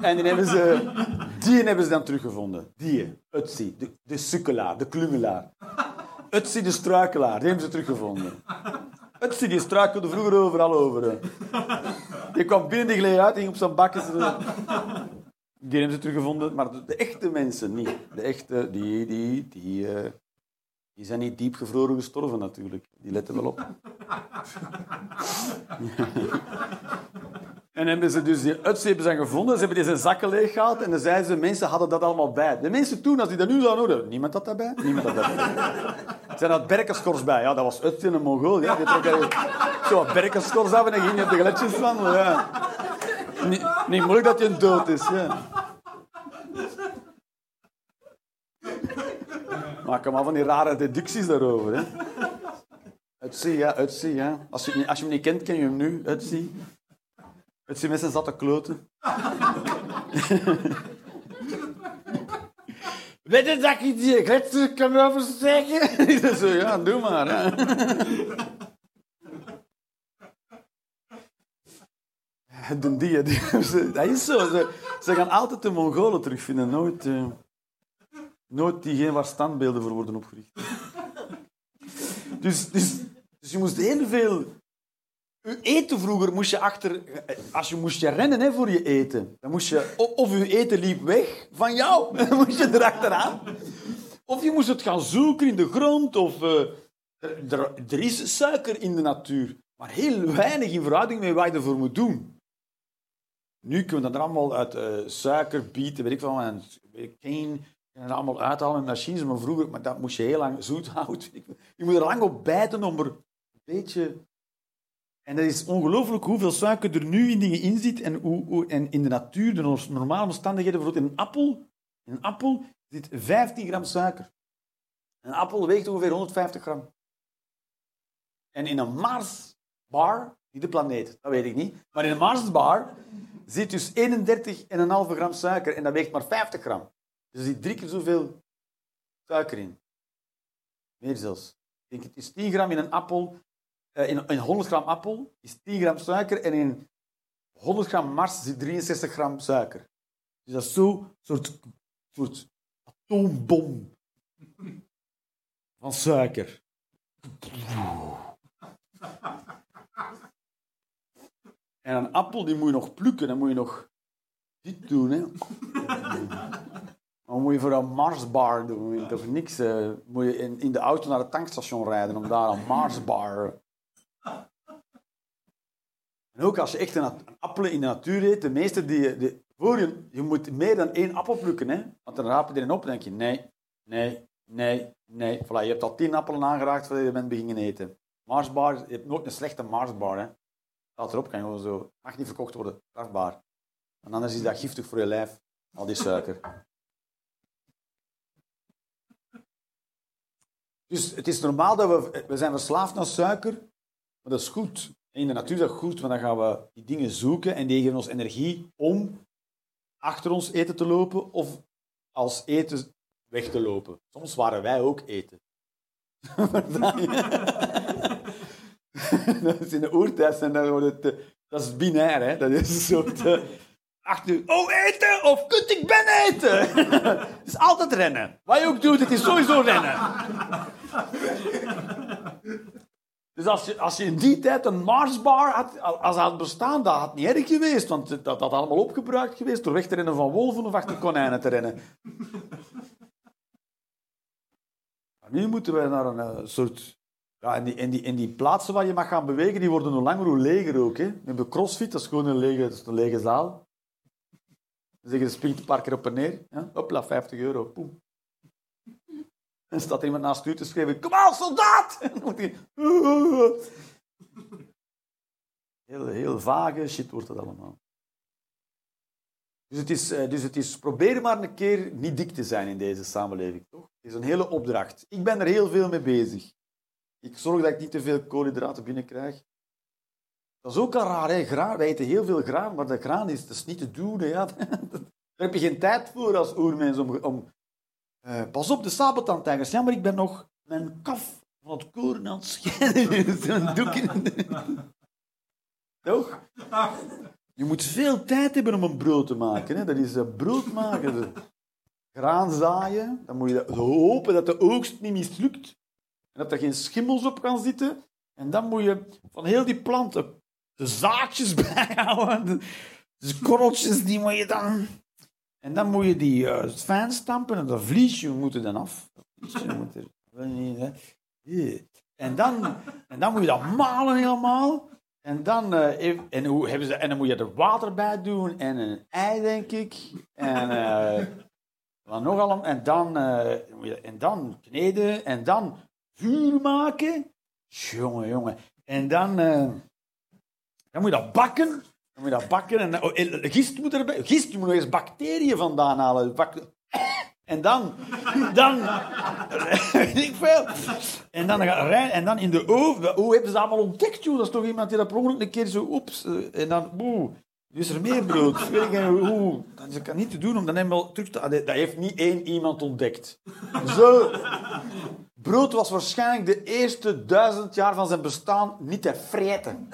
En die hebben ze, die hebben ze dan teruggevonden. Die, Utsi, de, de sukkelaar, de klungelaar. Utsi, de struikelaar, die hebben ze teruggevonden. Utsi, die struikelde vroeger overal over. Die kwam binnen, die gleed uit, ging op zijn bakken. Die hebben ze teruggevonden, maar de, de echte mensen niet. De echte, die, die, die, eh, die zijn niet diep gevroren gestorven natuurlijk. Die letten wel op. En hebben ze dus die ze dan gevonden, ze hebben zijn zakken leeggehaald en dan zeiden ze, mensen hadden dat allemaal bij. De mensen toen, als die dat nu zouden horen, niemand had dat bij, niemand had dat bij. zijn dat berkenschors bij. Ja, dat was Utsi een Mongool. Ja, die zo wat berkenschors af en dan ging je de gletsjers wandelen. Ja. Niet, niet moeilijk dat je dood is. Ja. Hem al van die rare deducties daarover. Hè. Utsi, ja, Utsi, ja. Als je, als je hem niet kent, ken je hem nu. Utsi. Utsi met zijn zatte kloten. Weet je dat ik die gletsjer kan oversteken? Zo, ja, doe maar. Hè. De die, die, dat is zo. Ze, ze gaan altijd de Mongolen terugvinden. Nooit, eh, nooit diegene waar standbeelden voor worden opgericht. Dus, dus, dus je moest heel veel... Je eten vroeger moest je achter... Als je moest je rennen hè, voor je eten. Dan moest je... Of je eten liep weg van jou. Dan moest je erachteraan. Of je moest het gaan zoeken in de grond. Of... eh, er, er- er is suiker in de natuur. Maar heel weinig in verhouding met wat je ervoor moet doen. Nu kunnen we dat er allemaal uit eh, suiker, bieten, weet ik veel, en cane, en allemaal uithalen met machines. Maar vroeger, maar dat moest je heel lang zoet houden. Je moet er lang op bijten om er een beetje... En dat is ongelooflijk hoeveel suiker er nu in dingen in zit. En, hoe, hoe- en in de natuur, de normale omstandigheden, bijvoorbeeld in een appel, in een appel zit 15 gram suiker. Een appel weegt ongeveer 150 gram. En in een Marsbar, niet de planeet, dat weet ik niet, maar in een Marsbar zit dus 31,5 gram suiker en dat weegt maar 50 gram. Er zit drie keer zoveel suiker in. Meer zelfs. Ik denk, het is 10 gram in een appel, eh, in, in 100 gram appel is 10 gram suiker en in 100 gram Mars zit 63 gram suiker. Dus dat is zo'n soort, soort atoombom van suiker. En een appel die moet je nog plukken, dan moet je nog dit doen. Hè. Dan moet je voor een Marsbar doen. Je toch niks. eh, moet je in, in de auto naar het tankstation rijden om daar een Marsbar. En ook als je echt een, een appel in de natuur eet, de meeste die, die voor je, je moet meer dan één appel plukken, hè? Want dan raap je erin op en denk je nee, nee, nee, nee. Voilà, je hebt al tien appelen aangeraakt voordat je bent beginnen eten. Marsbar, je hebt nooit een slechte Marsbar, hè? Staat erop, kan gewoon zo. Mag niet verkocht worden, strafbaar. En anders is dat giftig voor je lijf, al die suiker. Dus het is normaal dat we... We zijn verslaafd aan suiker, maar dat is goed. In de natuur is dat goed, want dan gaan we die dingen zoeken en die geven ons energie om achter ons eten te lopen of als eten weg te lopen. Soms waren wij ook eten. dat is in de oertijd en dan wordt het... eh, Dat is binair, hè. Dat is een soort... eh, achter... Oh, eten! Of kut, ik ben eten! het is altijd rennen. Wat je ook doet, het is sowieso rennen. Dus als je, als je in die tijd een Marsbar had, als had bestaan, dat had niet erg geweest. Want dat had allemaal opgebruikt geweest door weg te rennen van wolven of achter konijnen te rennen. Maar nu moeten we naar een eh, soort... Ja, en die, en, die, en die plaatsen waar je mag gaan bewegen, die worden hoe langer hoe leger ook. Hè. Hebben crossfit, dat is gewoon een lege, dat is een lege zaal. Dan zeg je, springt een paar keer op en neer. Ja? Hopla, 50 euro. En staat iemand naast u te schrijven, kom aan, soldaat! En dan moet hij... Heel, heel vage shit wordt dat allemaal. Dus het, is, eh, dus het is, probeer maar een keer niet dik te zijn in deze samenleving, toch? Het is een hele opdracht. Ik ben er heel veel mee bezig. Ik zorg dat ik niet te veel koolhydraten binnenkrijg. Dat is ook al raar, hè? Graan, wij eten heel veel graan, maar dat graan is, dat is niet te doen. Daar heb je geen tijd voor als oermens om... om eh, pas op, de sabeltandtijgers. Ja, maar ik ben nog mijn kaf van het koren aan het scheiden. Zo'n Toch? Je moet veel tijd hebben om een brood te maken. Hè? Dat is eh, brood maken. Graan zaaien. Dan moet je hopen dat de oogst niet mislukt. En dat er geen schimmels op kan zitten. En dan moet je van heel die planten de zaadjes bijhouden. De, de korreltjes, die moet je dan... En dan moet je die uh, fijn stampen en dat vliesje moet er dan af. En dan, en dan moet je dat malen helemaal. En dan, eh, en, hoe hebben ze, en dan moet je er water bij doen en een ei, denk ik. En, eh, wat nog allemaal. En dan, eh, en dan kneden en dan vuur maken. Jongen, jongen. En dan, eh, dan moet je dat bakken. Dan moet je dat bakken. En, oh, en gist moet erbij. Gist, je moet nog eens bacteriën vandaan halen. En dan, dan, ik veel. En dan, gaat Rijn, en dan in de oven. Hoe hebben ze dat allemaal ontdekt, joh? Dat is toch iemand die dat per een keer zo, oeps. eh, En dan, boe. Nu is er meer brood. Weet ik. Dat is dat niet te doen om dan helemaal terug te... Dat heeft niet één iemand ontdekt. Zo. Brood was waarschijnlijk de eerste duizend jaar van zijn bestaan niet te vreten.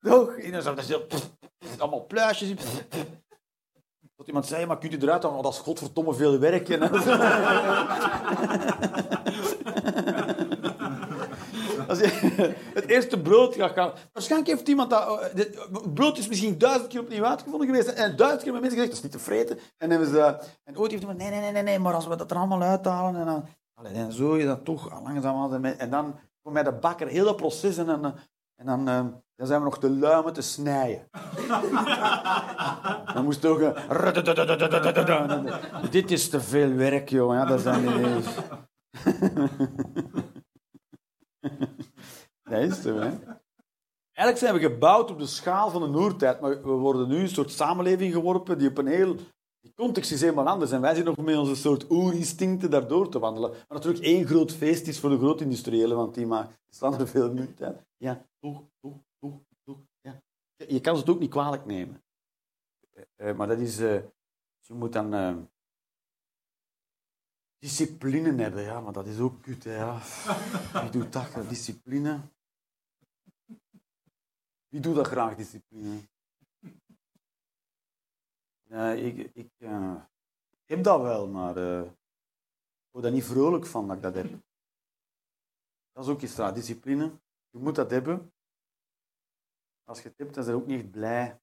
Toch? En dan hij zo... Allemaal pluisjes. Dat iemand zei, maar kunt u eruit dat is godverdomme veel werk. Als je het eerste brood gaat gaan... Waarschijnlijk heeft iemand dat... oh, dit- brood is misschien duizend keer opnieuw uitgevonden geweest. En duizend keer hebben mensen gezegd, dat is niet te vreten. En, hebben ze, en ooit heeft iemand... Nee, nee, nee, nee, maar als we dat er allemaal uithalen... En, dan, zo is dat toch langzaam. En dan voor mij de bakker, heel dat proces. En eh, en dan, eh, dan zijn we nog te lui om het te snijden. Dan moest ook... een Dit is te veel werk, joh. Ja, dat zijn niet... Dat is het, hè. Eigenlijk zijn we gebouwd op de schaal van de oertijd, maar we worden nu een soort samenleving geworpen die op een heel... Die context is helemaal anders en wij zijn nog met onze soort oerinstincten daardoor te wandelen. Maar natuurlijk één groot feest is voor de grootindustriëlen, want die staan er veel munt. Ja, toch, toch. Je kan ze het ook niet kwalijk nemen. Eh, eh, maar dat is... eh, je moet dan... eh, discipline hebben, ja, maar dat is ook kut, hè, ja. Wie doet dat, discipline? Wie doet dat graag, discipline? Nee, ik, ik heb dat wel, maar eh, ik word daar niet vrolijk van dat ik dat heb. Dat is ook iets raar, discipline. Je moet dat hebben. Als je dan ben je ook niet blij.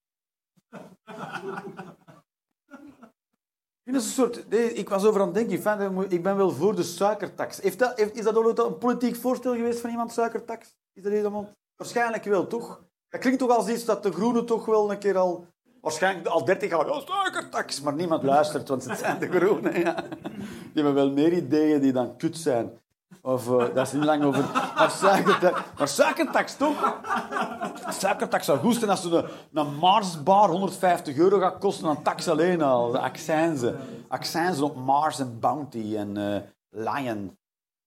Ik is soort, ik was over aan het denken, ik ben wel voor de suikertax. Heeft dat, is dat ooit een politiek voorstel geweest van iemand, suikertax? Is dat helemaal... Waarschijnlijk wel, toch? Dat klinkt toch als iets dat de Groenen toch wel een keer al... Waarschijnlijk al 30 jaar, ja, suikertax. Maar niemand luistert, want het zijn de Groenen. Ja. Die hebben wel meer ideeën die dan kut zijn. Of eh, dat is niet lang over... Maar suikertax, maar suikertax toch? Suikertax zou goed zijn als een, een Marsbar 150 euro gaat kosten aan tax alleen al. De accijnzen. Accijnzen op Mars en Bounty en eh, Lion.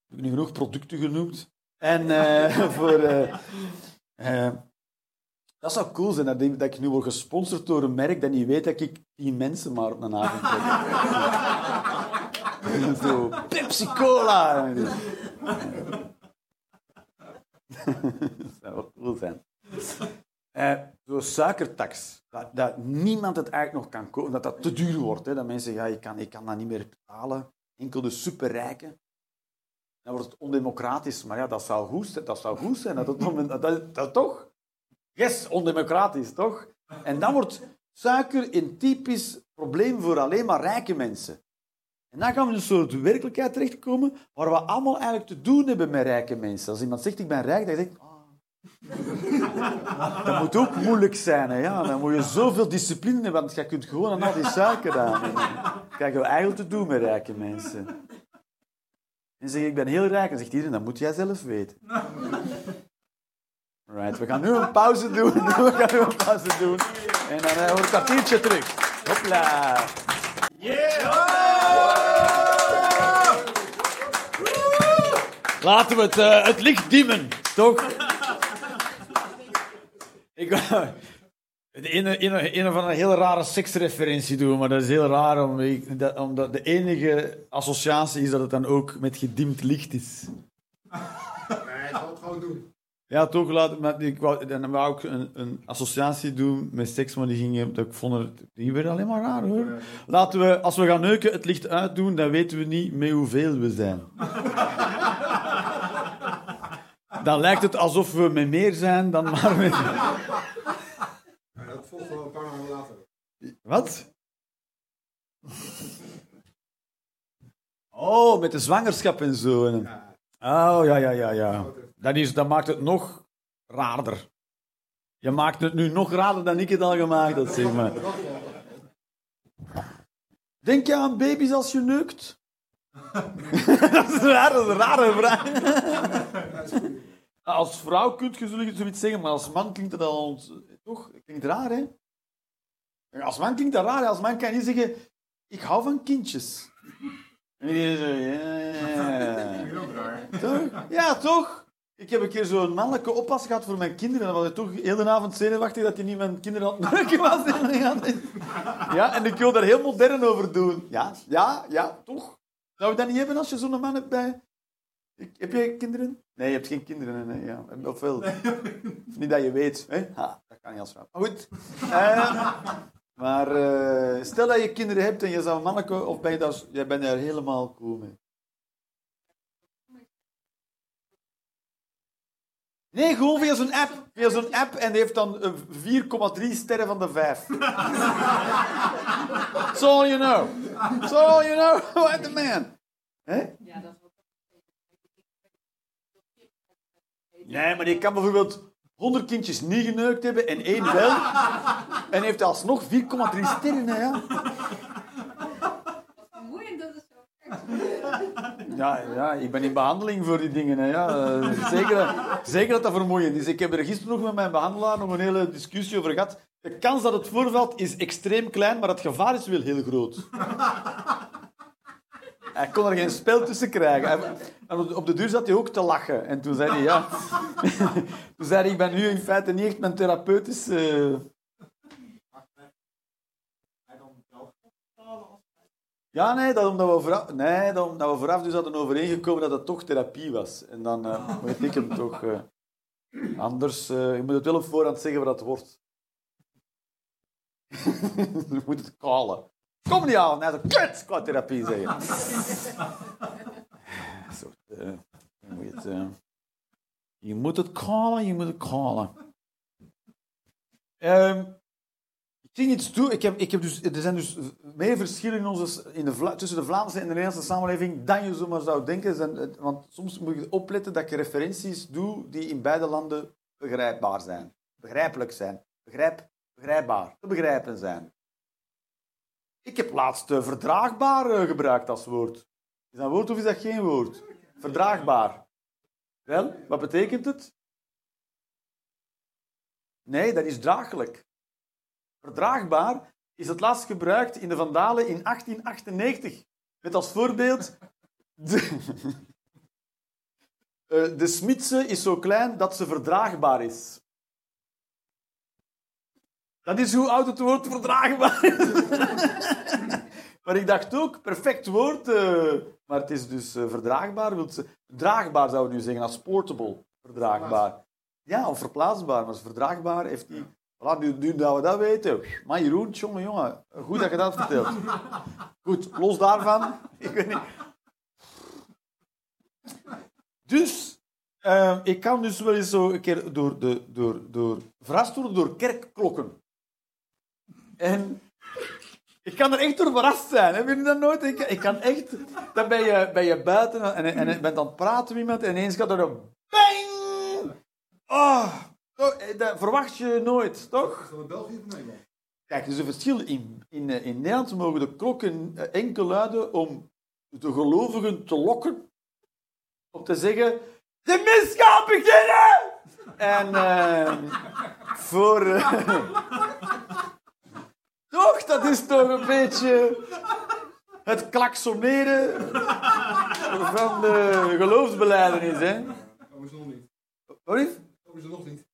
Heb ik nu genoeg producten genoemd? En eh, voor... dat zou cool zijn, dat ik, dat ik nu word gesponsord door een merk dat niet weet dat ik tien mensen maar op een avond trek. Zo, Pepsi-Cola. dat zou wel cool zijn. Eh, Zo'n suikertax. Dat, niemand het eigenlijk nog kan kopen. Dat dat te duur wordt. Hè. Dat mensen zeggen, ja, ik, kan, ik kan dat niet meer betalen. Enkel de superrijken. Dan wordt het ondemocratisch. Maar ja, dat zou goed zijn. Dat, zou goed zijn, dat, dat toch? Yes, ondemocratisch, toch? En dan wordt suiker een typisch probleem voor alleen maar rijke mensen. En dan gaan we in een soort werkelijkheid terechtkomen waar we allemaal eigenlijk te doen hebben met rijke mensen. Als iemand zegt, ik ben rijk, dan denk ik... ah. Dat moet ook moeilijk zijn. Hè? Ja, dan moet je zoveel discipline hebben, want je kunt gewoon aan al die suiker aan. En krijg je eigenlijk te doen met rijke mensen. En zeg ik ben heel rijk, dan zegt iedereen, dat moet jij zelf weten. Right, we gaan nu een pauze doen. We gaan nu een pauze doen. En dan uh, een kwartiertje terug. Hopla. Laten we het, eh, het licht dimmen, toch? Ik wou de ene, ene, een van een hele rare seksreferentie doen, maar dat is heel raar, dat, omdat de enige associatie is dat het dan ook met gedimd licht is. Nee, zal het gewoon doen. Ja, toch, laat, maar ik wou, dan wou ik een, een associatie doen met seks, maar die gingen, dat ik vond het, die alleen maar raar hoor. Laten we, als we gaan neuken, het licht uitdoen, dan weten we niet met hoeveel we zijn. Dan lijkt het alsof we met meer zijn dan maar met... Dat volgt wel een paar maanden later. Wat? Oh, met de zwangerschap en zo. En- Oh, ja, ja, ja, ja. Dat, is, dat maakt het nog raarder. Je maakt het nu nog raarder dan ik het al gemaakt had, zeg maar. Denk je aan baby's als je neukt? dat is raar, dat is een rare vraag. Als vrouw kunt je zoiets zeggen, maar als man klinkt dat al... Toch? Klinkt raar, hè? Als man klinkt dat raar. hè. Als man kan je niet zeggen... Ik hou van kindjes. En iedereen zo... Ja, ja. Toch? Ja, toch? Ik heb een keer zo'n mannelijke oppas gehad voor mijn kinderen. En dan was ik toch heel de avond zenuwachtig dat hij niet mijn kinderen aan het was. Ja, en ik wil daar heel modern over doen. Ja, ja, ja, toch? Zou je dat niet hebben als je zo'n man hebt bij... Ik- Heb jij kinderen? Nee, je hebt geen kinderen. Nee, ja. Of wel? Niet dat je weet. Hè? Ha, dat kan niet als vrouw. Maar goed. Eh, maar eh, stel dat je kinderen hebt en je zou een mannelijke... Of ben je daar, jij bent daar helemaal cool mee. Nee, gewoon via zo'n app. Via zo'n app en die heeft dan eh, 4,3 sterren van de 5. That's all you know. That's all you know. What the man. Hè? Ja, dat is wat. Nee, maar die kan bijvoorbeeld 100 kindjes niet geneukt hebben en één wel. En heeft alsnog 4,3 sterren. Hè, ja. Ja, ja, ik ben in behandeling voor die dingen. Hè, ja. Eh, Zeker, zeker dat dat vermoeiend is. Ik heb er gisteren nog met mijn behandelaar nog een hele discussie over gehad. De kans dat het voorvalt is extreem klein, maar het gevaar is wel heel groot. Hij kon er geen spel tussen krijgen. En op de- duur zat hij ook te lachen. En toen zei hij, ja... toen zei hij, ik ben nu in feite niet echt mijn therapeutisch... eh, Hij dan wel betalen als Ja, nee, dat omdat we vooraf, nee, dat omdat we vooraf dus hadden overeengekomen dat het toch therapie was. En dan eh, weet ik hem toch. eh, anders, eh, je moet het wel op voorhand zeggen wat dat wordt. je moet het callen. Kom niet aan, hij zegt, kut, qua therapie zeggen. Zo, eh, je, moet het, eh, je moet het callen, je moet het callen. Ehm, ik zie iets toe. Ik heb, ik heb dus, er zijn dus meer verschillen in onze, in de, Vla- tussen de Vlaamse en de Nederlandse samenleving dan je zomaar zou denken. Zijn, het- want soms moet je opletten dat je referenties doet die in beide landen begrijpbaar zijn. Begrijpelijk zijn. Begrijp, begrijpbaar. Te begrijpen zijn. Ik heb laatst eh, verdraagbaar eh, gebruikt als woord. Is dat woord of is dat geen woord? Verdraagbaar. Wel, wat betekent het? Nee, dat is draaglijk. Verdraagbaar is het laatst gebruikt in de Vandalen in 1898. Met als voorbeeld... De, Eh, de Smitse is zo klein dat ze verdraagbaar is. Dat is hoe oud het woord verdraagbaar is. maar ik dacht ook, perfect woord, eh, maar het is dus eh, verdraagbaar. Wilt draagbaar zou je nu zeggen, als portable. Verdraagbaar. Ja, of verplaatsbaar, maar verdraagbaar heeft die... Voilà, nu, nu dat we dat weten. Maar Jeroen, jongen, jongen, goed dat je dat vertelt. Goed, los daarvan. Ik weet niet. Dus, eh, ik kan dus wel eens zo een keer door, de, door, door, verrast worden door kerkklokken. En ik kan er echt door verrast zijn. Heb je dat nooit? Ik, ik kan echt... Dan ben je, ben je buiten en, en je bent aan het praten met iemand en ineens gaat er een bang! Oh, eh, dat verwacht je nooit, toch? In België of Nederland? Kijk, er is een verschil. In, in, eh, in Nederland mogen de klokken eh, enkel luiden om de gelovigen te lokken. Om te zeggen, de mis gaat beginnen! En voor... toch, dat is toch een beetje het klaksoneren van de geloofsbeleidenis, hè? Dat is nog niet. Sorry? Dat is er nog niet.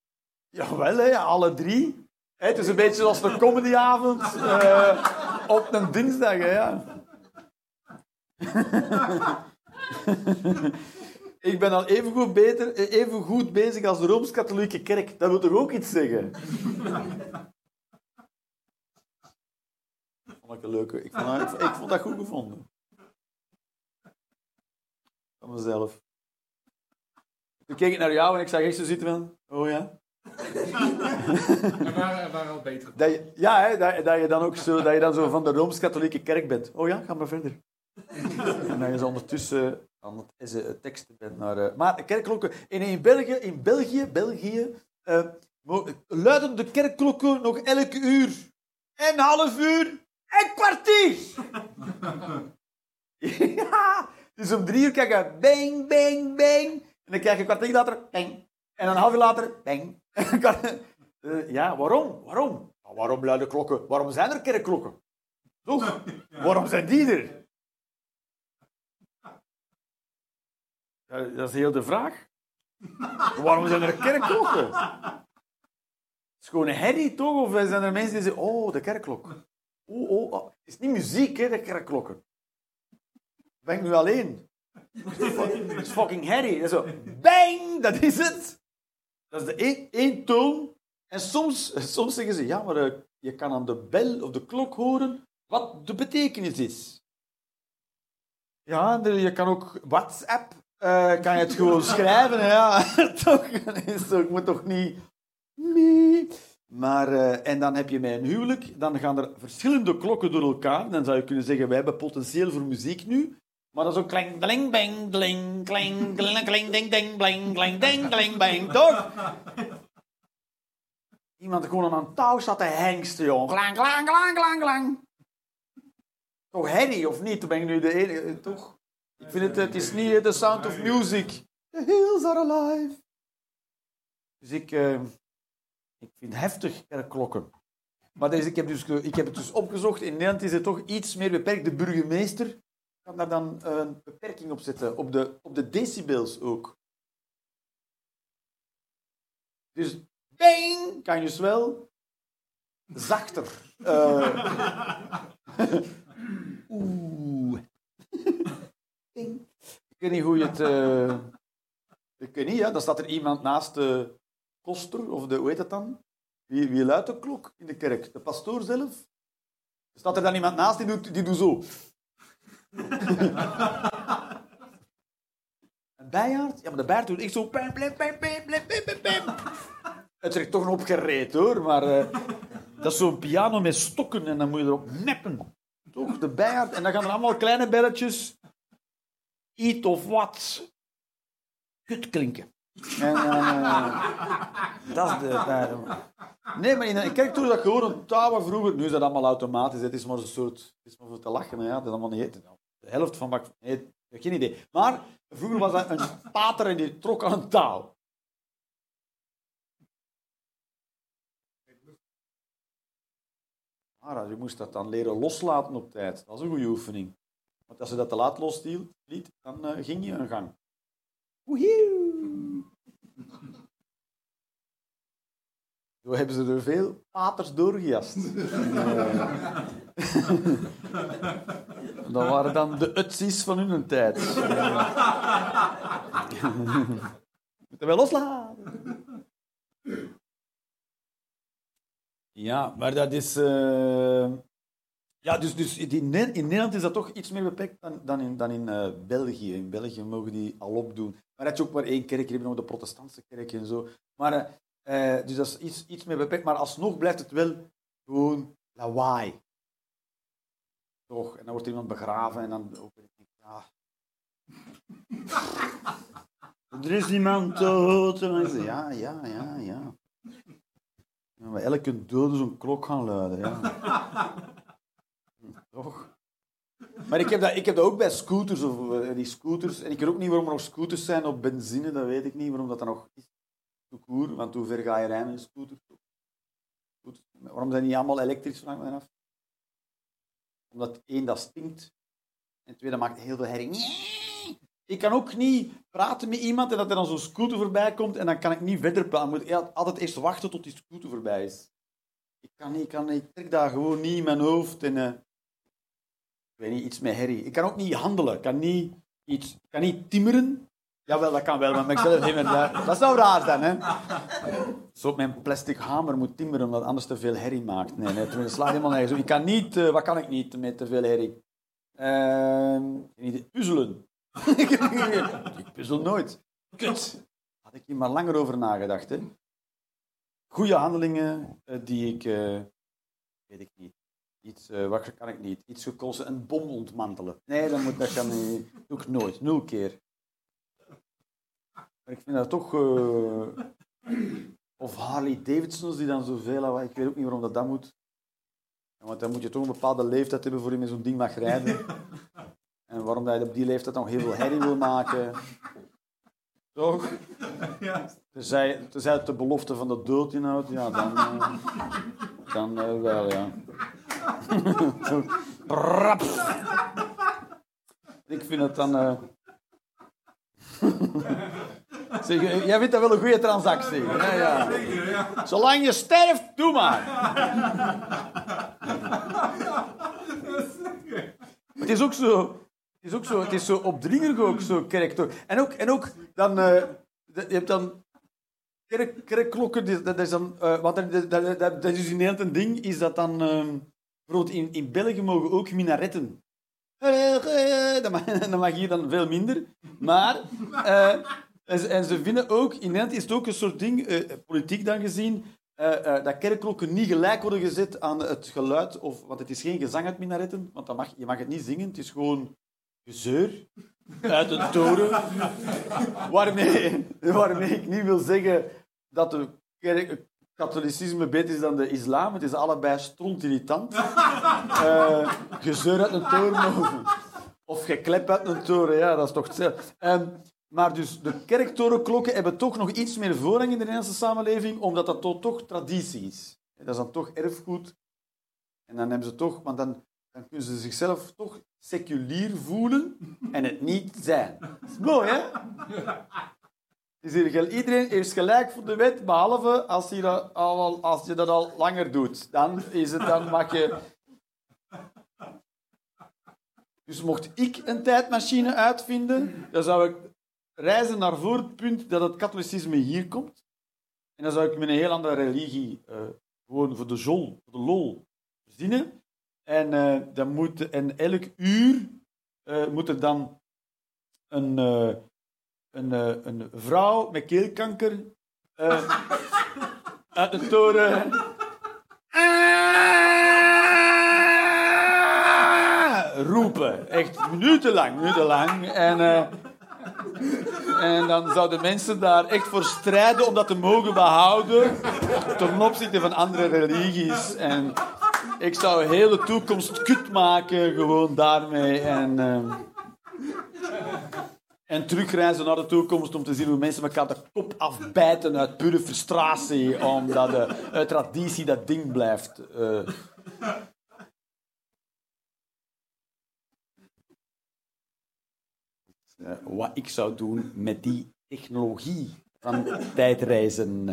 Jawel, hè, alle drie. Hè, het is een beetje zoals een comedyavond eh, op een dinsdag. Hè, ja. Ik ben al even goed, beter, even goed bezig als de Rooms-Katholieke Kerk. Dat wil toch ook iets zeggen? Vond ik een leuke. Ik vond, dat, ik vond dat goed gevonden. Van mezelf. Toen keek ik naar jou en ik zag echt zo zitten van... Oh ja? Er waren, er waren al betere. Dat je, ja, hè, dat, dat, je dan ook zo, dat je dan zo van de Rooms-Katholieke Kerk bent. Oh ja, ga maar verder. en dat je zo ondertussen aan het is, teksten bent. Naar, eh, maar de kerkklokken... In, in België, in België, België eh, luiden de kerkklokken nog elk uur. En half uur. En kwartier. ja, Dus om drie uur krijg je bang, bang, bang. En dan krijg je een kwartier later bang. En een half uur later bang. Een Eh, ja, waarom? Waarom? Ja, waarom luiden klokken? Waarom zijn er kerkklokken? Toch? Waarom zijn die er? Ja, dat is heel de vraag. Waarom zijn er kerkklokken? Het is gewoon een herrie, toch? Of zijn er mensen die zeggen, oh, de kerkklok. Oh, oh, oh. Het is niet muziek, hè, de kerkklokken. Ben ik nu alleen? Het is fucking herrie. Dat zo, bang, dat is het. Dat is de één, één toon. En soms, soms zeggen ze, ja, maar eh, je kan aan de bel of de klok horen wat de betekenis is. Ja, je kan ook WhatsApp, eh, kan je het gewoon schrijven. Ja, toch? Is Ik moet toch niet... Nee. Maar, eh, en dan heb je bij een huwelijk, dan gaan er verschillende klokken door elkaar. Dan zou je kunnen zeggen, wij hebben potentieel voor muziek nu. Maar dat is ook kling, dling, bang, dling, kling, kling, kling, ding, ding, bling, kling, ding, kling, bang, toch? Iemand gewoon aan een touw staat te hengsten, joh. Klang, klang, klang, klang, klang. Toch herrie, of niet? Ben ik nu de enige, eh, toch? Ik vind het, het is niet eh, The Sound of Music. The hills are alive. Dus ik, eh, ik vind heftig kerkklokken. Maar deze, ik, heb dus, ik heb het dus opgezocht. In Nederland is het toch iets meer beperkt. De burgemeester kan daar dan een beperking op zetten. Op de, op de decibels ook. Dus bang kan je dus wel zachter. eh, Oeh. Ik weet niet hoe je het... eh, Ik weet niet, ja. Dan staat er iemand naast de koster, of de... Hoe heet dat dan? Wie, wie luidt de klok in de kerk? De pastoor zelf? Staat er dan iemand naast die doet, die doet zo. Een bijaard? Ja, maar de bijaard doet echt zo... Pam, pam. Het is toch een opgereed, hoor. Maar eh, dat is zo'n piano met stokken en dan moet je erop meppen. Toch, de bijaard. En dan gaan er allemaal kleine belletjes... Iets of wat... Kut klinken. En, eh, dat is de... nee, maar in een kerk toen dat gewoon een touw vroeger... Nu is dat allemaal automatisch. Het is maar een soort... Het is maar voor te lachen. Ja. Dat allemaal niet... De helft van... Bak, nee, ik heb geen idee. Maar vroeger was dat een pater en die trok aan een touw. Maar je moest dat dan leren loslaten op tijd. Dat is een goede oefening. Want als je dat te laat losliet, liet, dan eh, ging je een gang. Woehoe. Zo hebben ze er veel paters doorgejast. Eh, dat waren dan de utsies van hun tijd. Moeten we loslaten. Ja, maar dat is... eh, Ja, dus, dus in, Ne- in Nederland is dat toch iets meer beperkt dan, dan in, dan in eh, België. In België mogen die al opdoen. Maar dat je ook maar één kerk, je hebt nog de protestantse kerk en zo. Maar, eh, dus dat is iets, iets meer beperkt. Maar alsnog blijft het wel gewoon lawaai. Toch? En dan wordt iemand begraven en dan... Ook, ja. er is iemand dood. Ja, ja, ja, ja. Ja, maar elke dode zo'n klok gaan luiden, ja. Toch? Maar ik heb, dat, ik heb dat ook bij scooters, of eh, die scooters. En ik weet ook niet waarom er nog scooters zijn op benzine, dat weet ik niet. Waarom dat er nog is. Court, want hoe ver ga je rijden met een scooter? Scooters. Waarom zijn die allemaal elektrisch vraag af? Omdat één, dat stinkt. En twee, dat maakt heel veel herrie. Ik kan ook niet praten met iemand en dat er dan zo'n scooter voorbij komt en dan kan ik niet verder praten. Ik moet altijd eerst wachten tot die scooter voorbij is. Ik kan niet, ik, kan, ik trek daar gewoon niet in mijn hoofd en... eh, ik weet niet, iets met herrie. Ik kan ook niet handelen. Ik kan niet, iets, ik kan niet timmeren. Jawel, dat kan wel, maar ik zelf niet meer daar. Dat zou raar zijn, hè? Zo op mijn plastic hamer moet timmeren, omdat anders te veel herrie maakt. Nee, nee, het slaat helemaal nergens op. Ik kan niet... eh, wat kan ik niet met te veel herrie? Ehm, niet puzzelen. ik puzzel nooit. Kut. Had ik hier maar langer over nagedacht, hè? Goede handelingen eh, die ik... eh, weet ik niet. Iets, wat kan ik niet? Iets gekozen, een bom ontmantelen. Nee, dat, moet, dat kan niet. doe ik nooit. Nul keer. Maar ik vind dat toch... eh, Of Harley Davidsons die dan zoveel... lawaai- Ik weet ook niet waarom dat dat moet. Want dan moet je toch een bepaalde leeftijd hebben voor je met zo'n ding mag rijden. En waarom hij op die leeftijd nog heel veel herrie wil maken. Toch? Ja. Tenzij, tenzij het de belofte van de dood inhoudt, ja, dan, eh, dan eh, wel, ja. Ik vind het dan... zeg, jij vindt dat wel een goede transactie. Ja, ja. Zolang je sterft, doe maar. Het is ook zo... Het is ook zo, het is zo opdringerig ook, zo kerk toch. En ook, en ook dan... eh, je hebt dan kerk, kerkklokken, dat is dan... eh, want dat, dat, dat, dat is in Nederland een ding, is dat dan... ehm, bijvoorbeeld in, in België mogen ook minaretten. Eh, Dat mag, dat mag hier dan veel minder. Maar... en, ze, en ze vinden ook... In Nederland is het ook een soort ding, eh, politiek dan gezien... eh, eh, dat kerkklokken niet gelijk worden gezet aan het geluid, of, want het is geen gezang uit minaretten, want dat mag, je mag het niet zingen, het is gewoon gezeur uit een toren. Waarmee, waarmee ik niet wil zeggen dat de kerk, het katholicisme beter is dan de islam. Het is allebei strontirritant. Eh gezeur uit een toren of, of geklep uit een toren, ja, dat is toch hetzelfde. Ehm, maar dus de kerktorenklokken hebben toch nog iets meer voorrang in de Nederlandse samenleving, omdat dat toch, toch traditie is. Dat is dan toch erfgoed. En dan hebben ze toch, want dan, dan kunnen ze zichzelf toch seculier voelen en het niet zijn. Dat is mooi, hè? Dus iedereen heeft gelijk voor de wet, behalve als je dat al, als je dat al langer doet. Dan, is het, dan mag je... Dus mocht ik een tijdmachine uitvinden, dan zou ik reizen naar voor het punt dat het katholicisme hier komt. En dan zou ik met een heel andere religie, eh, gewoon voor de jol, voor de lol, verzinnen. En, eh, dan moet, en elk uur eh, moet er dan een, een, een vrouw met keelkanker uit de toren. Roepen. Echt minutenlang, minutenlang. En, en dan zouden mensen daar echt voor strijden om dat te mogen behouden ten opzichte van andere religies. En ik zou de toekomst kut maken, gewoon daarmee. En, ehm, en terugreizen naar de toekomst om te zien hoe mensen elkaar de kop afbijten uit pure frustratie, omdat de, uit traditie dat ding blijft. eh. Wat ik zou doen met die technologie van tijdreizen.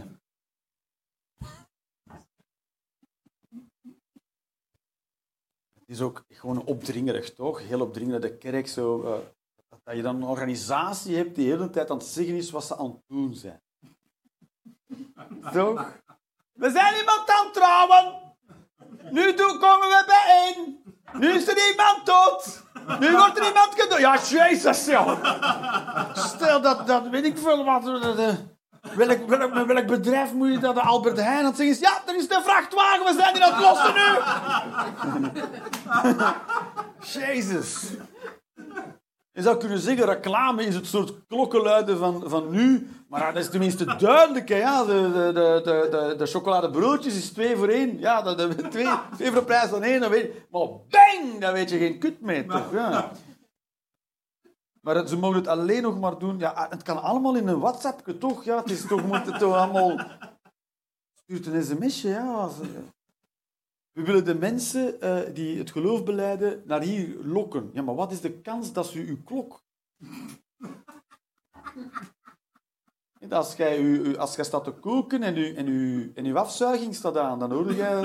Het is ook gewoon opdringerig, toch? Heel opdringerig. De kerk zo... eh, dat je dan een organisatie hebt die de hele tijd aan het zeggen is wat ze aan het doen zijn. Toch? We zijn iemand aan het trouwen. Nu komen we bijeen. Nu is er iemand dood. Nu wordt er iemand gedood. Ja, jezus, ja. Stel dat, dat weet ik veel wat. eh, eh, welk, welk, welk bedrijf moet je dat de Albert Heijn aan zeggen? Ja, er is de vrachtwagen, we zijn die aan het lossen nu. Jezus. Je zou kunnen zeggen, reclame is het soort klokkenluiden van, van nu. Maar dat is tenminste duidelijk. Hè, ja. De, de, de, de, de, de chocoladebroodjes is twee voor één. Ja, dat, dat- twee, twee voor de prijs van één. Dan weet maar bang, daar weet je geen kut mee. Toch? Ja. Maar ze mogen het alleen nog maar doen. Ja, het kan allemaal in een WhatsApp, toch? Ja, het is toch, moet het toch allemaal... Stuurt een sms'je, ja. We willen de mensen eh, die het geloof beleiden naar hier lokken. Ja, maar wat is de kans dat ze uw klok... Als jij, als jij staat te koken en, u, en, u, en uw afzuiging staat aan, dan hoor jij...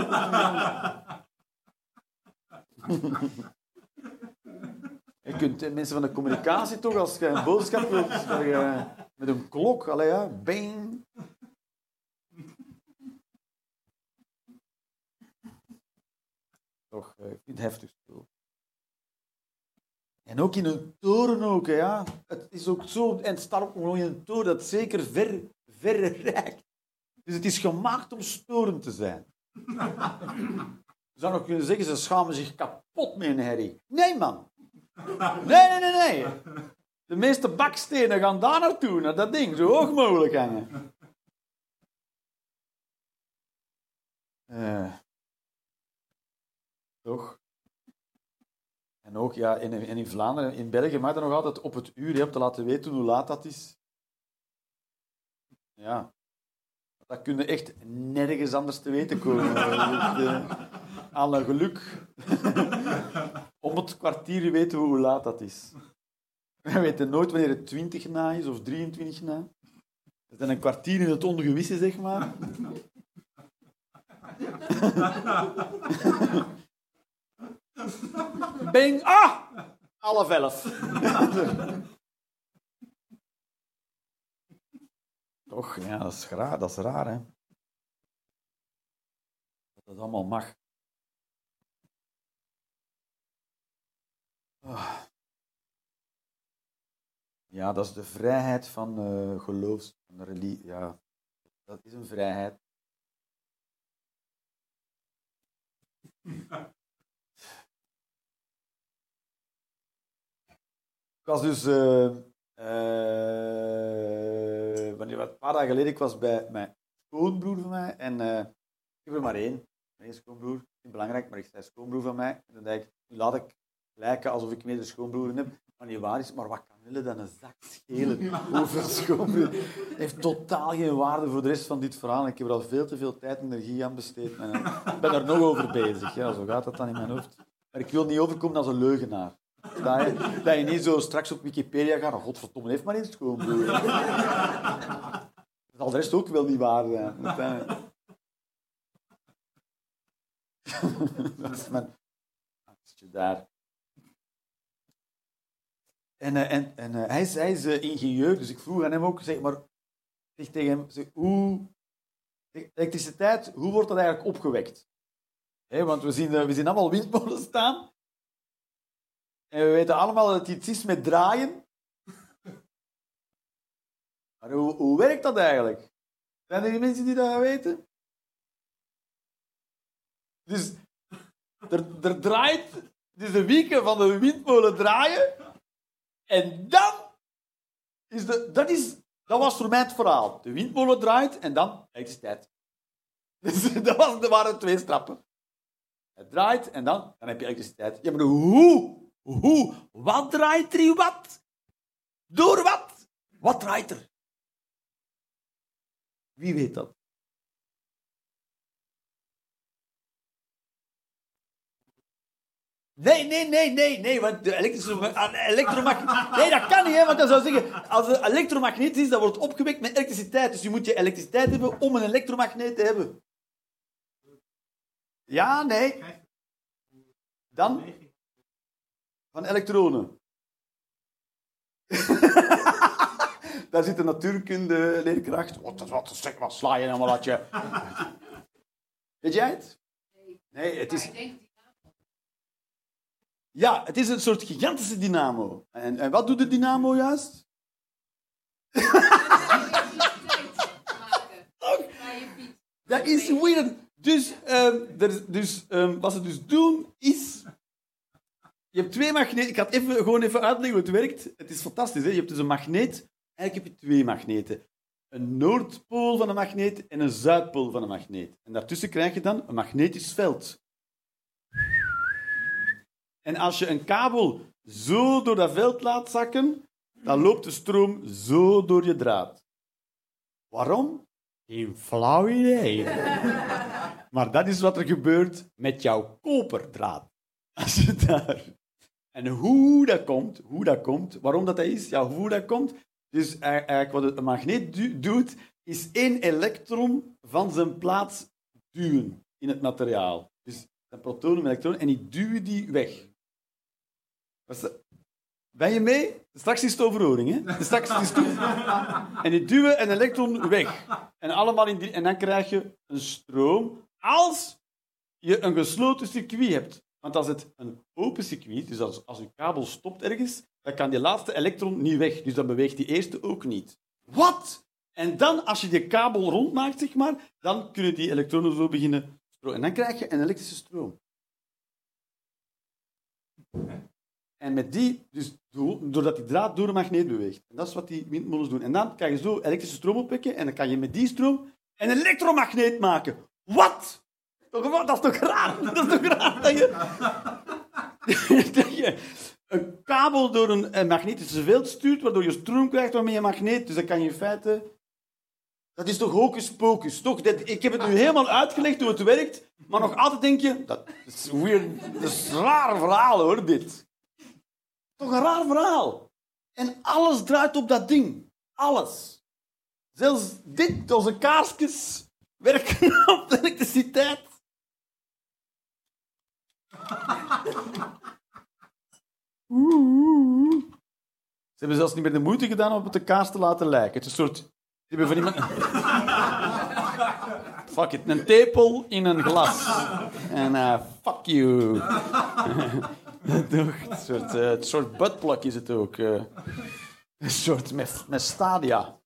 Je kunt mensen van de communicatie toch, als je een boodschap wilt, met een klok, allee ja, bang. Toch, eh, het heftig spul. En ook in een toren ook, ja. Het is ook zo, en nog in een toren dat zeker ver, verre reikt. Dus het is gemaakt om storend te zijn. Je zou nog kunnen zeggen, ze schamen zich kapot met een herrie. Nee, man. Nee, nee, nee, nee. De meeste bakstenen gaan daar naartoe, naar dat ding, zo hoog mogelijk hangen. Eh. Toch? En ook ja, in, in, Vlaanderen, in België mag je nog altijd op het uur om te laten weten hoe laat dat is. Ja. Dat kun je echt nergens anders te weten komen. Eh, aan een geluk. Om het kwartier weten we hoe laat dat is. We weten nooit wanneer het 20 na is of 23 na. Dat is een kwartier in het ongewisse, zeg maar. Bing! Ah! Half elf. Toch, ja, dat is raar, dat is raar, hè. Dat het allemaal mag. Ah. Ja, dat is de vrijheid van eh geloofs... Van religie. Ja, dat is een vrijheid. Was dus... eh eh, wanneer, een paar dagen geleden, ik was bij mijn schoonbroer van mij. En eh, ik heb er maar één. Eén schoonbroer. Niet belangrijk, maar ik zei schoonbroer van mij. En dan denk ik, nu laat ik lijken alsof ik meerdere schoonbroeren heb. Maar niet waar is, maar wat kan willen dan een zak schelen? Hoeveel schoonbroer? Het heeft totaal geen waarde voor de rest van dit verhaal. Ik heb er al veel te veel tijd en energie aan besteed. En, ik ben er nog over bezig. Ja, zo gaat dat dan in mijn hoofd. Maar ik wil niet overkomen als een leugenaar. Dat je, dat je niet zo straks op Wikipedia gaat. Godverdomme, heeft maar één schoonbroer. Dat zal de rest ook wel niet waar zijn. Dat, is mijn angstje daar. En, eh, en, en eh, hij is, hij eh, ingenieur, dus ik vroeg aan hem ook, zeg maar, zeg tegen hem, zeg, hoe, elektriciteit, hoe wordt dat eigenlijk opgewekt? Hè, want we zien, we zien allemaal windmolens staan. En we weten allemaal dat het iets is met draaien. Maar hoe, hoe werkt dat eigenlijk? Zijn er mensen die dat weten? Dus er, draait, dus de wieken van de windmolen draaien. En dan is de, dat, is, dat was voor mij het verhaal. De windmolen draait en dan elektriciteit. Dus dat, was, waren twee stappen. Het draait en dan, dan heb je elektriciteit. Ja, maar hoe? Hoe? Wat draait er? Wat? Door wat? Wat draait er? Wie weet dat? Nee, nee, nee, nee, nee, want de elektrische ah, elektromagneet... Nee, dat kan niet, hè, want dat zou zeggen... Als het elektromagneet is, dat wordt opgewekt met elektriciteit. Dus je moet je elektriciteit hebben om een elektromagneet te hebben. Ja, nee. Dan? Van elektronen. Daar zit een natuurkunde leerkracht. Wat, wat, zeg, wat sla je nou maar dat je... Weet jij het? Nee, het is... Maar Ja, het is een soort gigantische dynamo. En, en wat doet de dynamo juist? Dat is weird. Dus, er, dus ehm, wat ze dus doen, is... Je hebt twee magneten. Ik ga even, gewoon even uitleggen hoe het werkt. Het is fantastisch. Hè? Je hebt dus een magneet. Eigenlijk heb je twee magneten. Een noordpool van een magneet en een zuidpool van een magneet. En daartussen krijg je dan een magnetisch veld. En als je een kabel zo door dat veld laat zakken, dan loopt de stroom zo door je draad. Waarom? Geen flauw idee. Maar dat is wat er gebeurt met jouw koperdraad. Als je daar... En hoe dat komt, hoe dat komt, waarom dat, dat is, ja, hoe dat komt. Dus eigenlijk wat het- een magneet doet, is één elektron van zijn plaats duwen in het materiaal. Dus een proton en elektronen, en die duwen die weg. Ben je mee? Straks is het overhoring, hè? Straks is het. En die duwen een elektron weg. En, allemaal in die, en dan krijg je een stroom als je een gesloten circuit hebt. Want als het een open circuit, dus als, een kabel stopt ergens, dan kan die laatste elektron niet weg. Dus dan beweegt die eerste ook niet. Wat? En dan, als je die kabel rondmaakt, zeg maar, dan kunnen die elektronen zo beginnen stromen. En dan krijg je een elektrische stroom. En met die, dus do- doordat die draad door een magneet beweegt. En dat is wat die windmolens doen. En dan kan je zo elektrische stroom opwekken en dan kan je met die stroom een elektromagneet maken. Wat? Dat is toch raar? Dat is toch raar dat je... dat je kabel door een, een magnetische veld stuurt, waardoor je stroom krijgt waarmee je magneet. Dus dan kan je in feite... Dat is toch hocus pocus, toch? Dat, ik heb het nu helemaal uitgelegd hoe het werkt, maar nog altijd denk je... Dat is weird. Dat een raar verhaal, hoor, dit. Toch een raar verhaal. En alles draait op dat ding. Alles. Zelfs dit, onze kaarsjes, werken op elektriciteit. Ze hebben zelfs niet meer de moeite gedaan om het de kaars te laten lijken. Het is een soort... Ze hebben van iemand... Fuck it. Een tepel in een glas. En eh, fuck you. Een soort, eh, een soort buttplug is het ook. eh. een soort met, met stadia.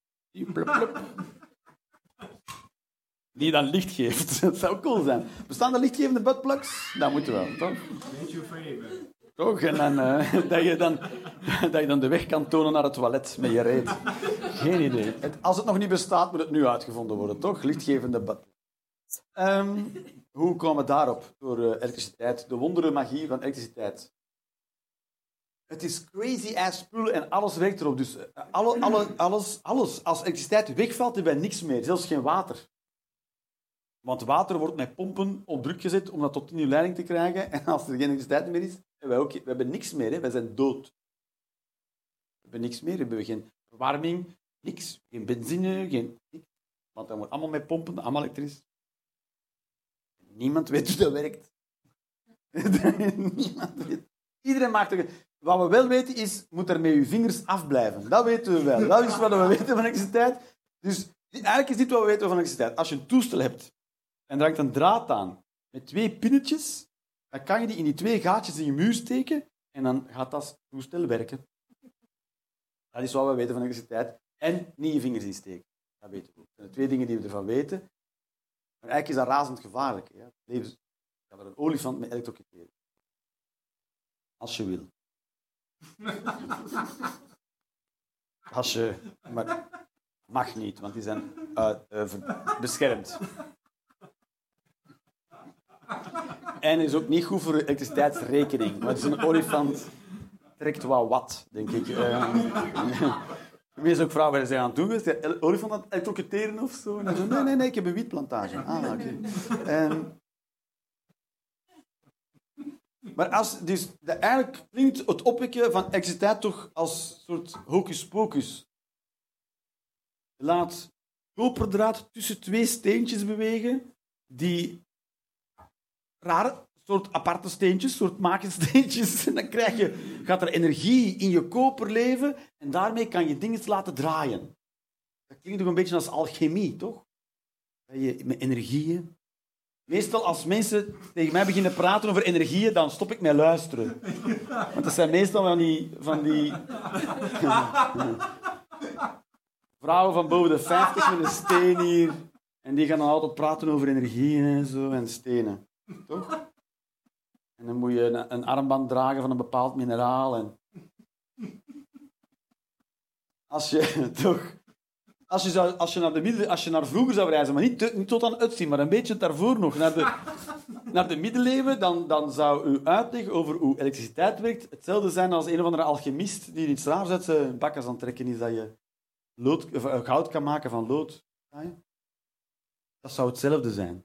Die dan licht geeft. Dat zou cool zijn. Bestaan er lichtgevende buttplugs? Dat moeten wel, toch? Toch? En dan, eh, dat, je dan, dat je dan de weg kan tonen naar het toilet met je reet. Geen idee. Het- als het nog niet bestaat, moet het nu uitgevonden worden, toch? Lichtgevende bad. Ehm, hoe komen we daarop? Door eh, elektriciteit. De wondere magie van elektriciteit. Het is crazy ass spul en alles werkt erop. Dus eh, alle, alle, alles, alles. Als elektriciteit wegvalt, hebben wij niks meer. Zelfs geen water. Want water wordt met pompen op druk gezet om dat tot in uw leiding te krijgen. En als er geen elektriciteit meer is, wij we hebben niks meer. Hè. Wij zijn dood. We hebben niks meer. We hebben geen verwarming, niks. Geen benzine, geen niks. Want dat wordt allemaal met pompen, allemaal elektrisch. Niemand weet hoe dat werkt. Niemand weet. Iedereen maakt er... Wat we wel weten is, moet er met je vingers afblijven. Dat weten we wel. Dat is wat we weten van elektriciteit. Dus eigenlijk is dit wat we weten van elektriciteit. Als je een toestel hebt en er hangt een draad aan met twee pinnetjes, dan kan je die in die twee gaatjes in je muur steken en dan gaat dat toestel werken. Dat is wat we weten van elektriciteit. En niet je vingers insteken. Dat weten we. Dat zijn de twee dingen die we ervan weten. Maar eigenlijk is dat razend gevaarlijk. Hè? Levens... Je kan er een olifant mee elektrocuteren. Als je wil. Als je... Maar mag niet, want die zijn eh, beschermd. En is ook niet goed voor elektriciteitsrekening. Is een olifant trekt wel wat, denk ik. Eh, Wees ook vrouwen die zijn aan doen. Is olifant aan het of zo? Nee, nee, nee, ik heb een wietplantage. Ah, oké. En- Maar als, dus, de, eigenlijk klinkt het opwekken van elektriciteit toch als soort hocus pocus. Je laat koperdraad tussen twee steentjes bewegen die rare soort aparte steentjes, soort makensteentjes. En dan krijg je, gaat er energie in je koper leven en daarmee kan je dingen laten draaien. Dat klinkt toch een beetje als alchemie, toch? Met energieën... Meestal als mensen tegen mij beginnen praten over energieën, dan stop ik met luisteren. Want dat zijn meestal van die... Van die vrouwen van boven de 50 met een steen hier. En die gaan dan altijd praten over energieën en zo en stenen. Toch? En dan moet je een, een armband dragen van een bepaald mineraal. En... Als je toch... Als je, zou, als, je naar de middel, als je naar vroeger zou reizen, maar niet, tot aan Utzien, maar een beetje daarvoor nog, naar de, naar de middeleeuwen, dan, dan zou uw uitleg over hoe elektriciteit werkt hetzelfde zijn als een of andere alchemist die iets raars uit zijn bakkers aan het trekken is, dat je lood, eh, goud kan maken van lood. Dat zou hetzelfde zijn.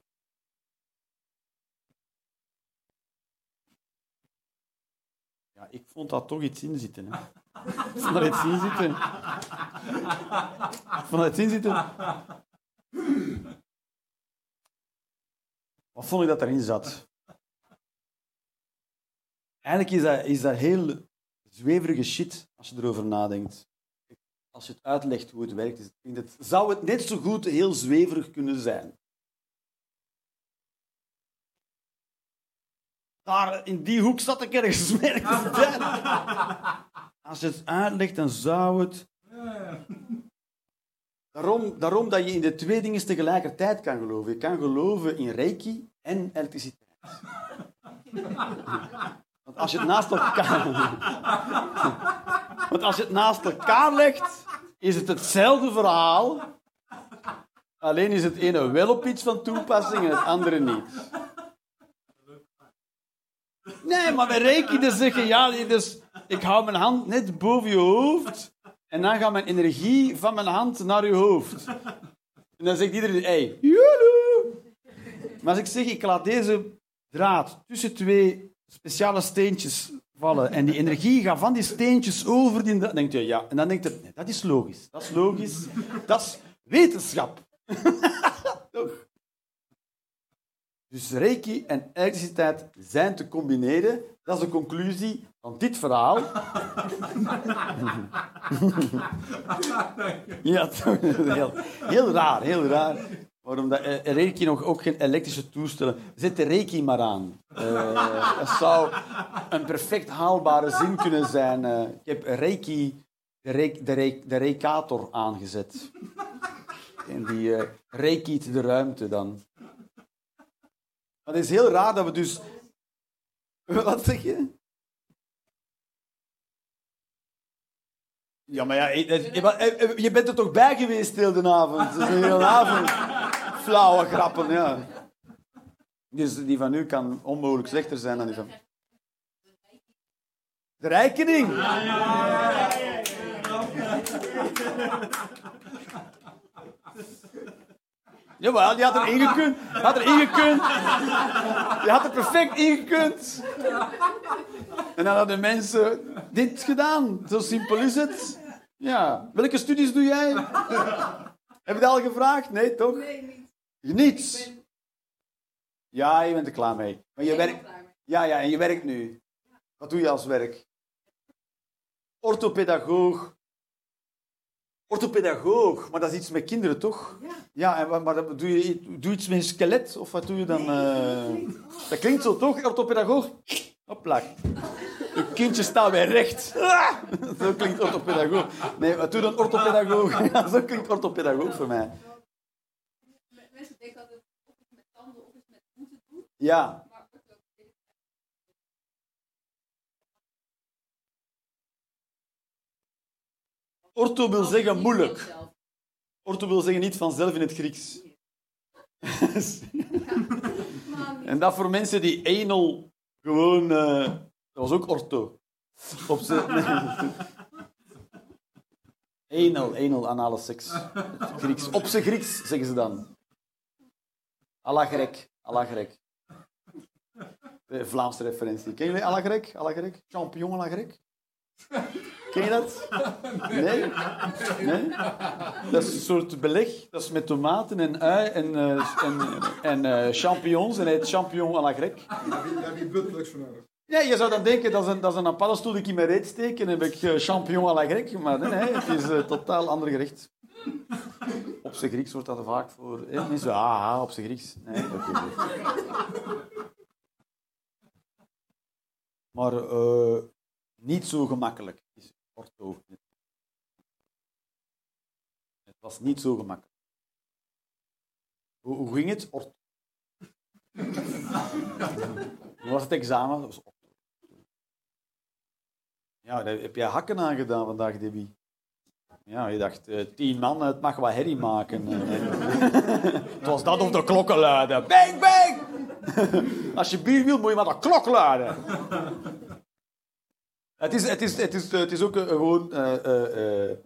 Ik vond dat toch iets in zitten. Hè. Ik vond iets in zitten. Ik vond dat iets in zitten. Wat vond ik dat erin zat? Eigenlijk is dat, is dat heel zweverige shit als je erover nadenkt. Als je het uitlegt hoe het werkt, het, zou het net zo goed heel zweverig kunnen zijn. Daar, in die hoek zat ik ergens bij. Als je het uitlegt, dan zou het... Daarom, daarom dat je in de twee dingen tegelijkertijd kan geloven. Je kan geloven in reiki en elektriciteit. Want als je het naast elkaar... Want als je het naast elkaar legt, is het hetzelfde verhaal. Alleen is het ene wel op iets van toepassing en het andere niet. Nee, maar bij reiki dan zeg je, ja, dus ik hou mijn hand net boven je hoofd en dan gaat mijn energie van mijn hand naar je hoofd. En dan zegt iedereen, hey, joeloe. Maar als ik zeg, ik laat deze draad tussen twee speciale steentjes vallen en die energie gaat van die steentjes over. Dan denkt je, ja. En dan denkt je, dat is logisch. Dat is logisch. Dat is wetenschap. Dus reiki en elektriciteit zijn te combineren. Dat is de conclusie van dit verhaal. ja, heel, heel raar, heel raar. Waarom dat, eh, reiki nog ook geen elektrische toestellen. Zet de reiki maar aan. Eh, dat zou een perfect haalbare zin kunnen zijn. Eh, ik heb reiki, de, re, de, re, de reikator aangezet. En die reikiet de ruimte dan. Maar het is heel raar dat we dus... Wat zeg je? Ja, maar ja, je, je- je bent er toch bij geweest heel de avond? Is een hele avond. Flauwe grappen, ja. Dus die van u kan onmogelijk slechter zijn dan die van... De rekening! Jawel, die had er ingekund. Had er ingekund. Die had er perfect ingekund. En dan hadden mensen dit gedaan. Zo simpel is het. Ja. Welke studies doe jij? Heb je dat al gevraagd? Nee, toch? Nee, niet. Niets. Ja, je bent er klaar mee. Maar je werkt... Ja, ja, en je werkt nu. Wat doe je als werk? Orthopedagoog. Orthopedagoog, maar dat is iets met kinderen, toch? Ja. Ja, en, maar dat- doe je doe je iets met een skelet? Of wat doe je dan? Nee, eh? dat klinkt- Dat klinkt zo, toch? Orthopedagoog? Hopla. Je kindje staat weer recht. Ah! Zo klinkt orthopedagoog. Nee, wat doe dan orthopedagoog? Ja, zo klinkt orthopedagoog voor mij. Mensen denken dat het of het met tanden of het met voeten doet, Ja, maar ook wel- ortho wil zeggen moeilijk. Ortho wil zeggen niet vanzelf in het Grieks. En dat voor mensen die anal gewoon... eh, dat was ook ortho. Op anal, anal, anale seks. Het Grieks. Op zijn Grieks, zeggen ze dan. Alagrek, alagrek. De Vlaamse referentie. Ken jullie alagrek? Alagrek? Champignon alagrek? Ken je dat? Nee? Dat is een soort beleg. Dat is met tomaten en ui en, eh, en, en eh, champignons. En hij heet champignon à la grec. Heb je-. Ja, je zou dan denken, dat is een, dat is een paddenstoel die ik in mijn reet steek en heb ik eh, champignon à la grec. Maar nee, het is een totaal ander gerecht. Op zijn Grieks wordt dat vaak voor... Hè? Mensen, ah, ah, op zijn Grieks. Nee. Maar niet zo gemakkelijk is ortho. Het was niet zo gemakkelijk. Hoe, hoe ging het? Ortho. Hoe was het examen? Dat was. Ja, daar heb jij hakken aan gedaan vandaag, Debbie. Ja, je dacht, eh, tien man, het mag wat herrie maken. het was dat of de klokken luiden. Bang, bang! Als je bier wil, moet je maar de klok luiden. Het is, het is, het is, het is ook eh, gewoon... eh, eh, eh,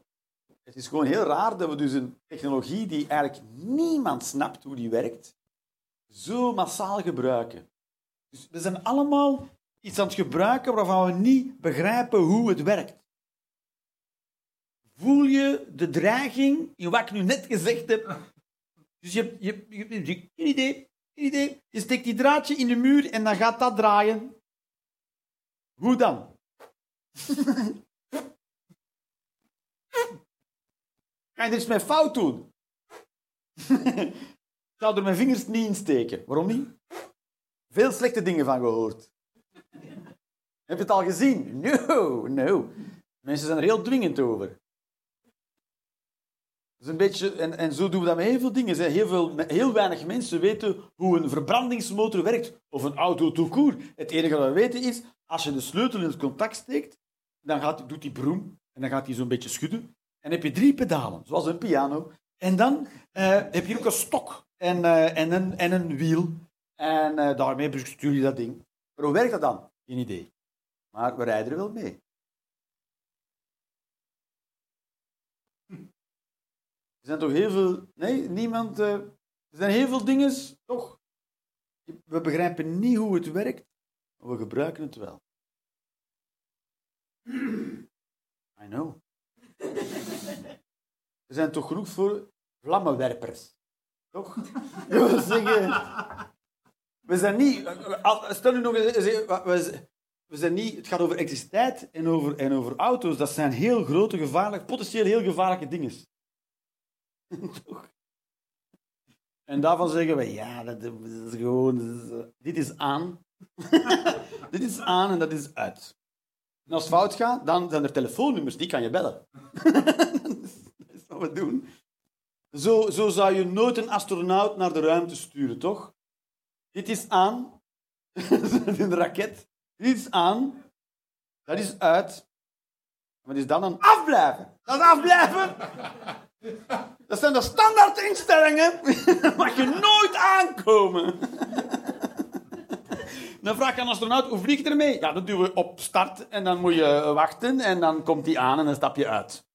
het is gewoon heel raar dat we dus een technologie die eigenlijk niemand snapt hoe die werkt, zo massaal gebruiken. Dus we zijn allemaal iets aan het gebruiken waarvan we niet begrijpen hoe het werkt. Voel je de dreiging in wat ik nu net gezegd heb? Dus je, hebt- je, je, hebt- idee, geen idee. Je steekt die draadje in de muur en dan gaat dat draaien. Hoe dan? Ga je er iets mee fout doen? Ik zou er mijn vingers niet in steken. Waarom niet? Veel slechte dingen van gehoord. Heb je het al gezien? No, no. Mensen zijn er heel dwingend over. Dat is een beetje, en, en zo doen we dat met heel veel dingen. hè. Heel, veel, heel weinig mensen weten hoe een verbrandingsmotor werkt. Of een auto tout court. Het enige wat we weten is, als je de sleutel in het contact steekt, dan gaat, doet die broem en dan gaat hij zo'n beetje schudden. En dan heb je drie pedalen, zoals een piano. En dan eh, heb je ook een stok en, eh, en, een, en een wiel. En eh, daarmee bestuur je dat ding. Maar hoe werkt dat dan? Geen idee. Maar we rijden er wel mee. Er zijn toch heel veel... Nee, niemand... er zijn heel veel dingen, toch? We begrijpen niet hoe het werkt, maar we gebruiken het wel. I know. Er zijn toch genoeg voor vlammenwerpers. Toch? We zijn niet... Stel nu nog eens... we- We zijn niet... Het gaat over elektriciteit en over, en over auto's. Dat zijn heel grote, gevaarlijke, potentieel heel gevaarlijke dingen. Toch? En daarvan zeggen we, ja, dat is gewoon... eh, dit is aan. dit is aan en dat is uit. En als het fout gaat, dan zijn er telefoonnummers, die kan je bellen. dat is wat we doen. Zo, zo zou je nooit een astronaut naar de ruimte sturen, toch? Dit is aan. een raket. Dit is aan. Dat is uit. Wat is dan een afblijven? Dat afblijven. Dat zijn de standaard instellingen. Mag je nooit aankomen. Dan vraag je aan een astronaut, hoe vlieg je ermee? Ja, dat doen we op start en dan moet je wachten en dan komt die aan en dan stap je uit.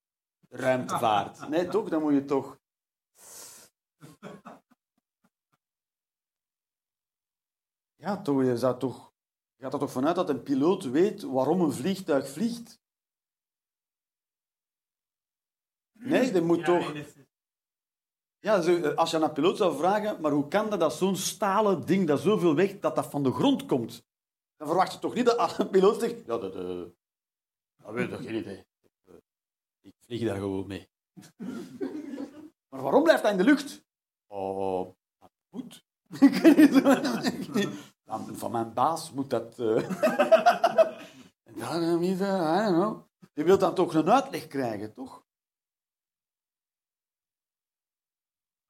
Ruimtevaart. Nee, toch? Dan moet je toch... Ja, toch, je zou toch... Je gaat er toch vanuit dat een piloot weet waarom een vliegtuig vliegt? Nee, dat moet toch... Ja, zo, als je aan een piloot zou vragen, maar hoe kan dat dat zo'n stalen ding dat zoveel weegt, dat dat van de grond komt? Dan verwacht je toch niet dat een piloot zegt, ja, dat, eh, dat weet ik toch geen idee. Eh, Ik vlieg daar gewoon mee. maar waarom blijft hij in de lucht? Oh, dat moet. Van mijn baas moet dat... eh. En dan, eh, eh, I don't know. Je wilt dan toch een uitleg krijgen, toch?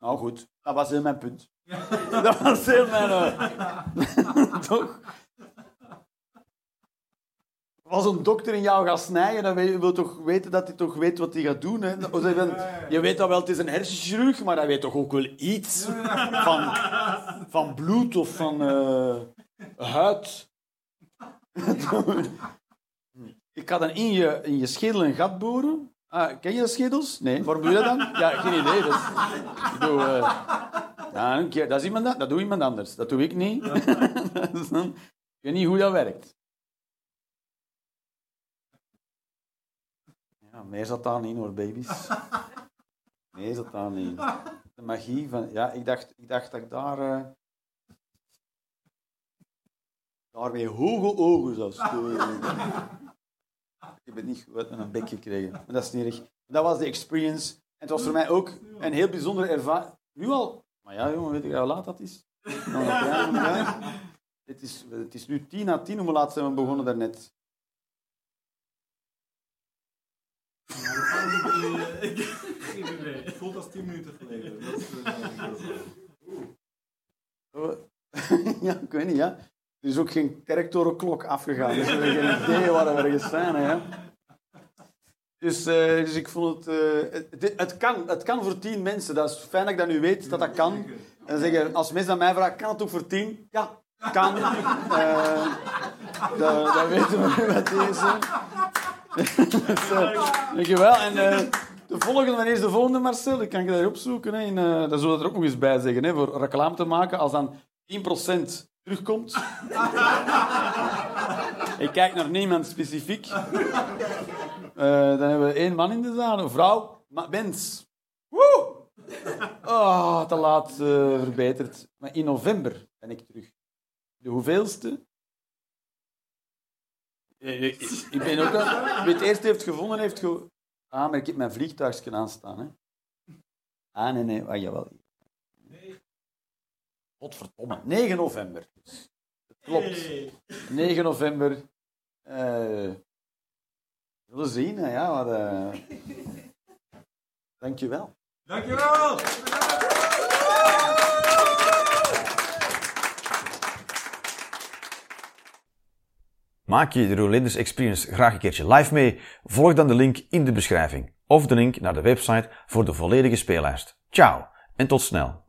Nou goed, dat was heel mijn punt. Dat was heel mijn... eh, Toch? Als een dokter in jou gaat snijden, dan wil je toch weten dat hij toch weet wat hij gaat doen. Hè? Je weet dat wel, het is een hersenchirurg, maar hij weet toch ook wel iets van, van bloed of van eh, huid. Ik ga dan in je, in je schedel een gat boren. Ah, ken je dat schedels? Nee. Waarom doe je dat dan? Ja, geen idee. Dat is, ik doe, eh, ja, keer, dat, is iemand, dat doet iemand anders. Dat doe ik niet. Dat dan- ik weet niet hoe dat werkt. Ja, meer zat daar niet hoor, baby's. Nee, zat daar niet. De magie van... Ja, ik dacht, ik dacht dat ik daar... eh daar met hoge ogen zou storen. Ik heb het niet goed met een bek gekregen. Maar dat is niet erg. Dat was de experience. En het was voor mij ook een heel bijzondere ervaring. Nu al? Maar ja, jongen, weet ik hoe laat dat is? Nou, klein. Het is, het is nu tien na tien. Hoe laat zijn we begonnen daarnet? Het voelt als 10 minuten geleden. Dat is, Oh. ja, ik weet niet, ja. Er is ook geen kerktorenklok afgegaan, dus we hebben geen idee waar we ergens zijn. Hè. Dus, eh, dus ik vond het, eh, het... het- Het kan, het kan voor tien mensen. Dat is fijn dat ik dat nu weet, dat dat kan. En zeggen, als mensen aan mij vragen, kan het ook voor tien? Ja, kan. Eh, dat, weten we nu met deze. eh, dankjewel. En de volgende, wanneer is de volgende, Marcel? Dan kan ik dat opzoeken. Hè. En, dat zullen we er ook nog eens bij zeggen, hè, voor reclame te maken. Als dan 10% terugkomt. ik kijk naar niemand specifiek. Eh, dan hebben we één man in de zaal, een vrouw, ma- mens. Woe! Oh, te laat eh, verbeterd. Maar in november ben ik terug. De hoeveelste? Eh, Ik, ik- ik ben ook al... Wie het eerst heeft gevonden, heeft ge... Ah, maar ik heb mijn vliegtuigje aanstaan, hè. Ah, nee, nee. Ah, jawel. Godverdomme. 9 november. Klopt. 9 november. Eh, we zien, hè, ja. Maar, eh, Dankjewel. Dankjewel! Maak je de Rolanders Experience graag een keertje live mee? Volg dan de link in de beschrijving of de link naar de website voor de volledige speellijst. Ciao en tot snel.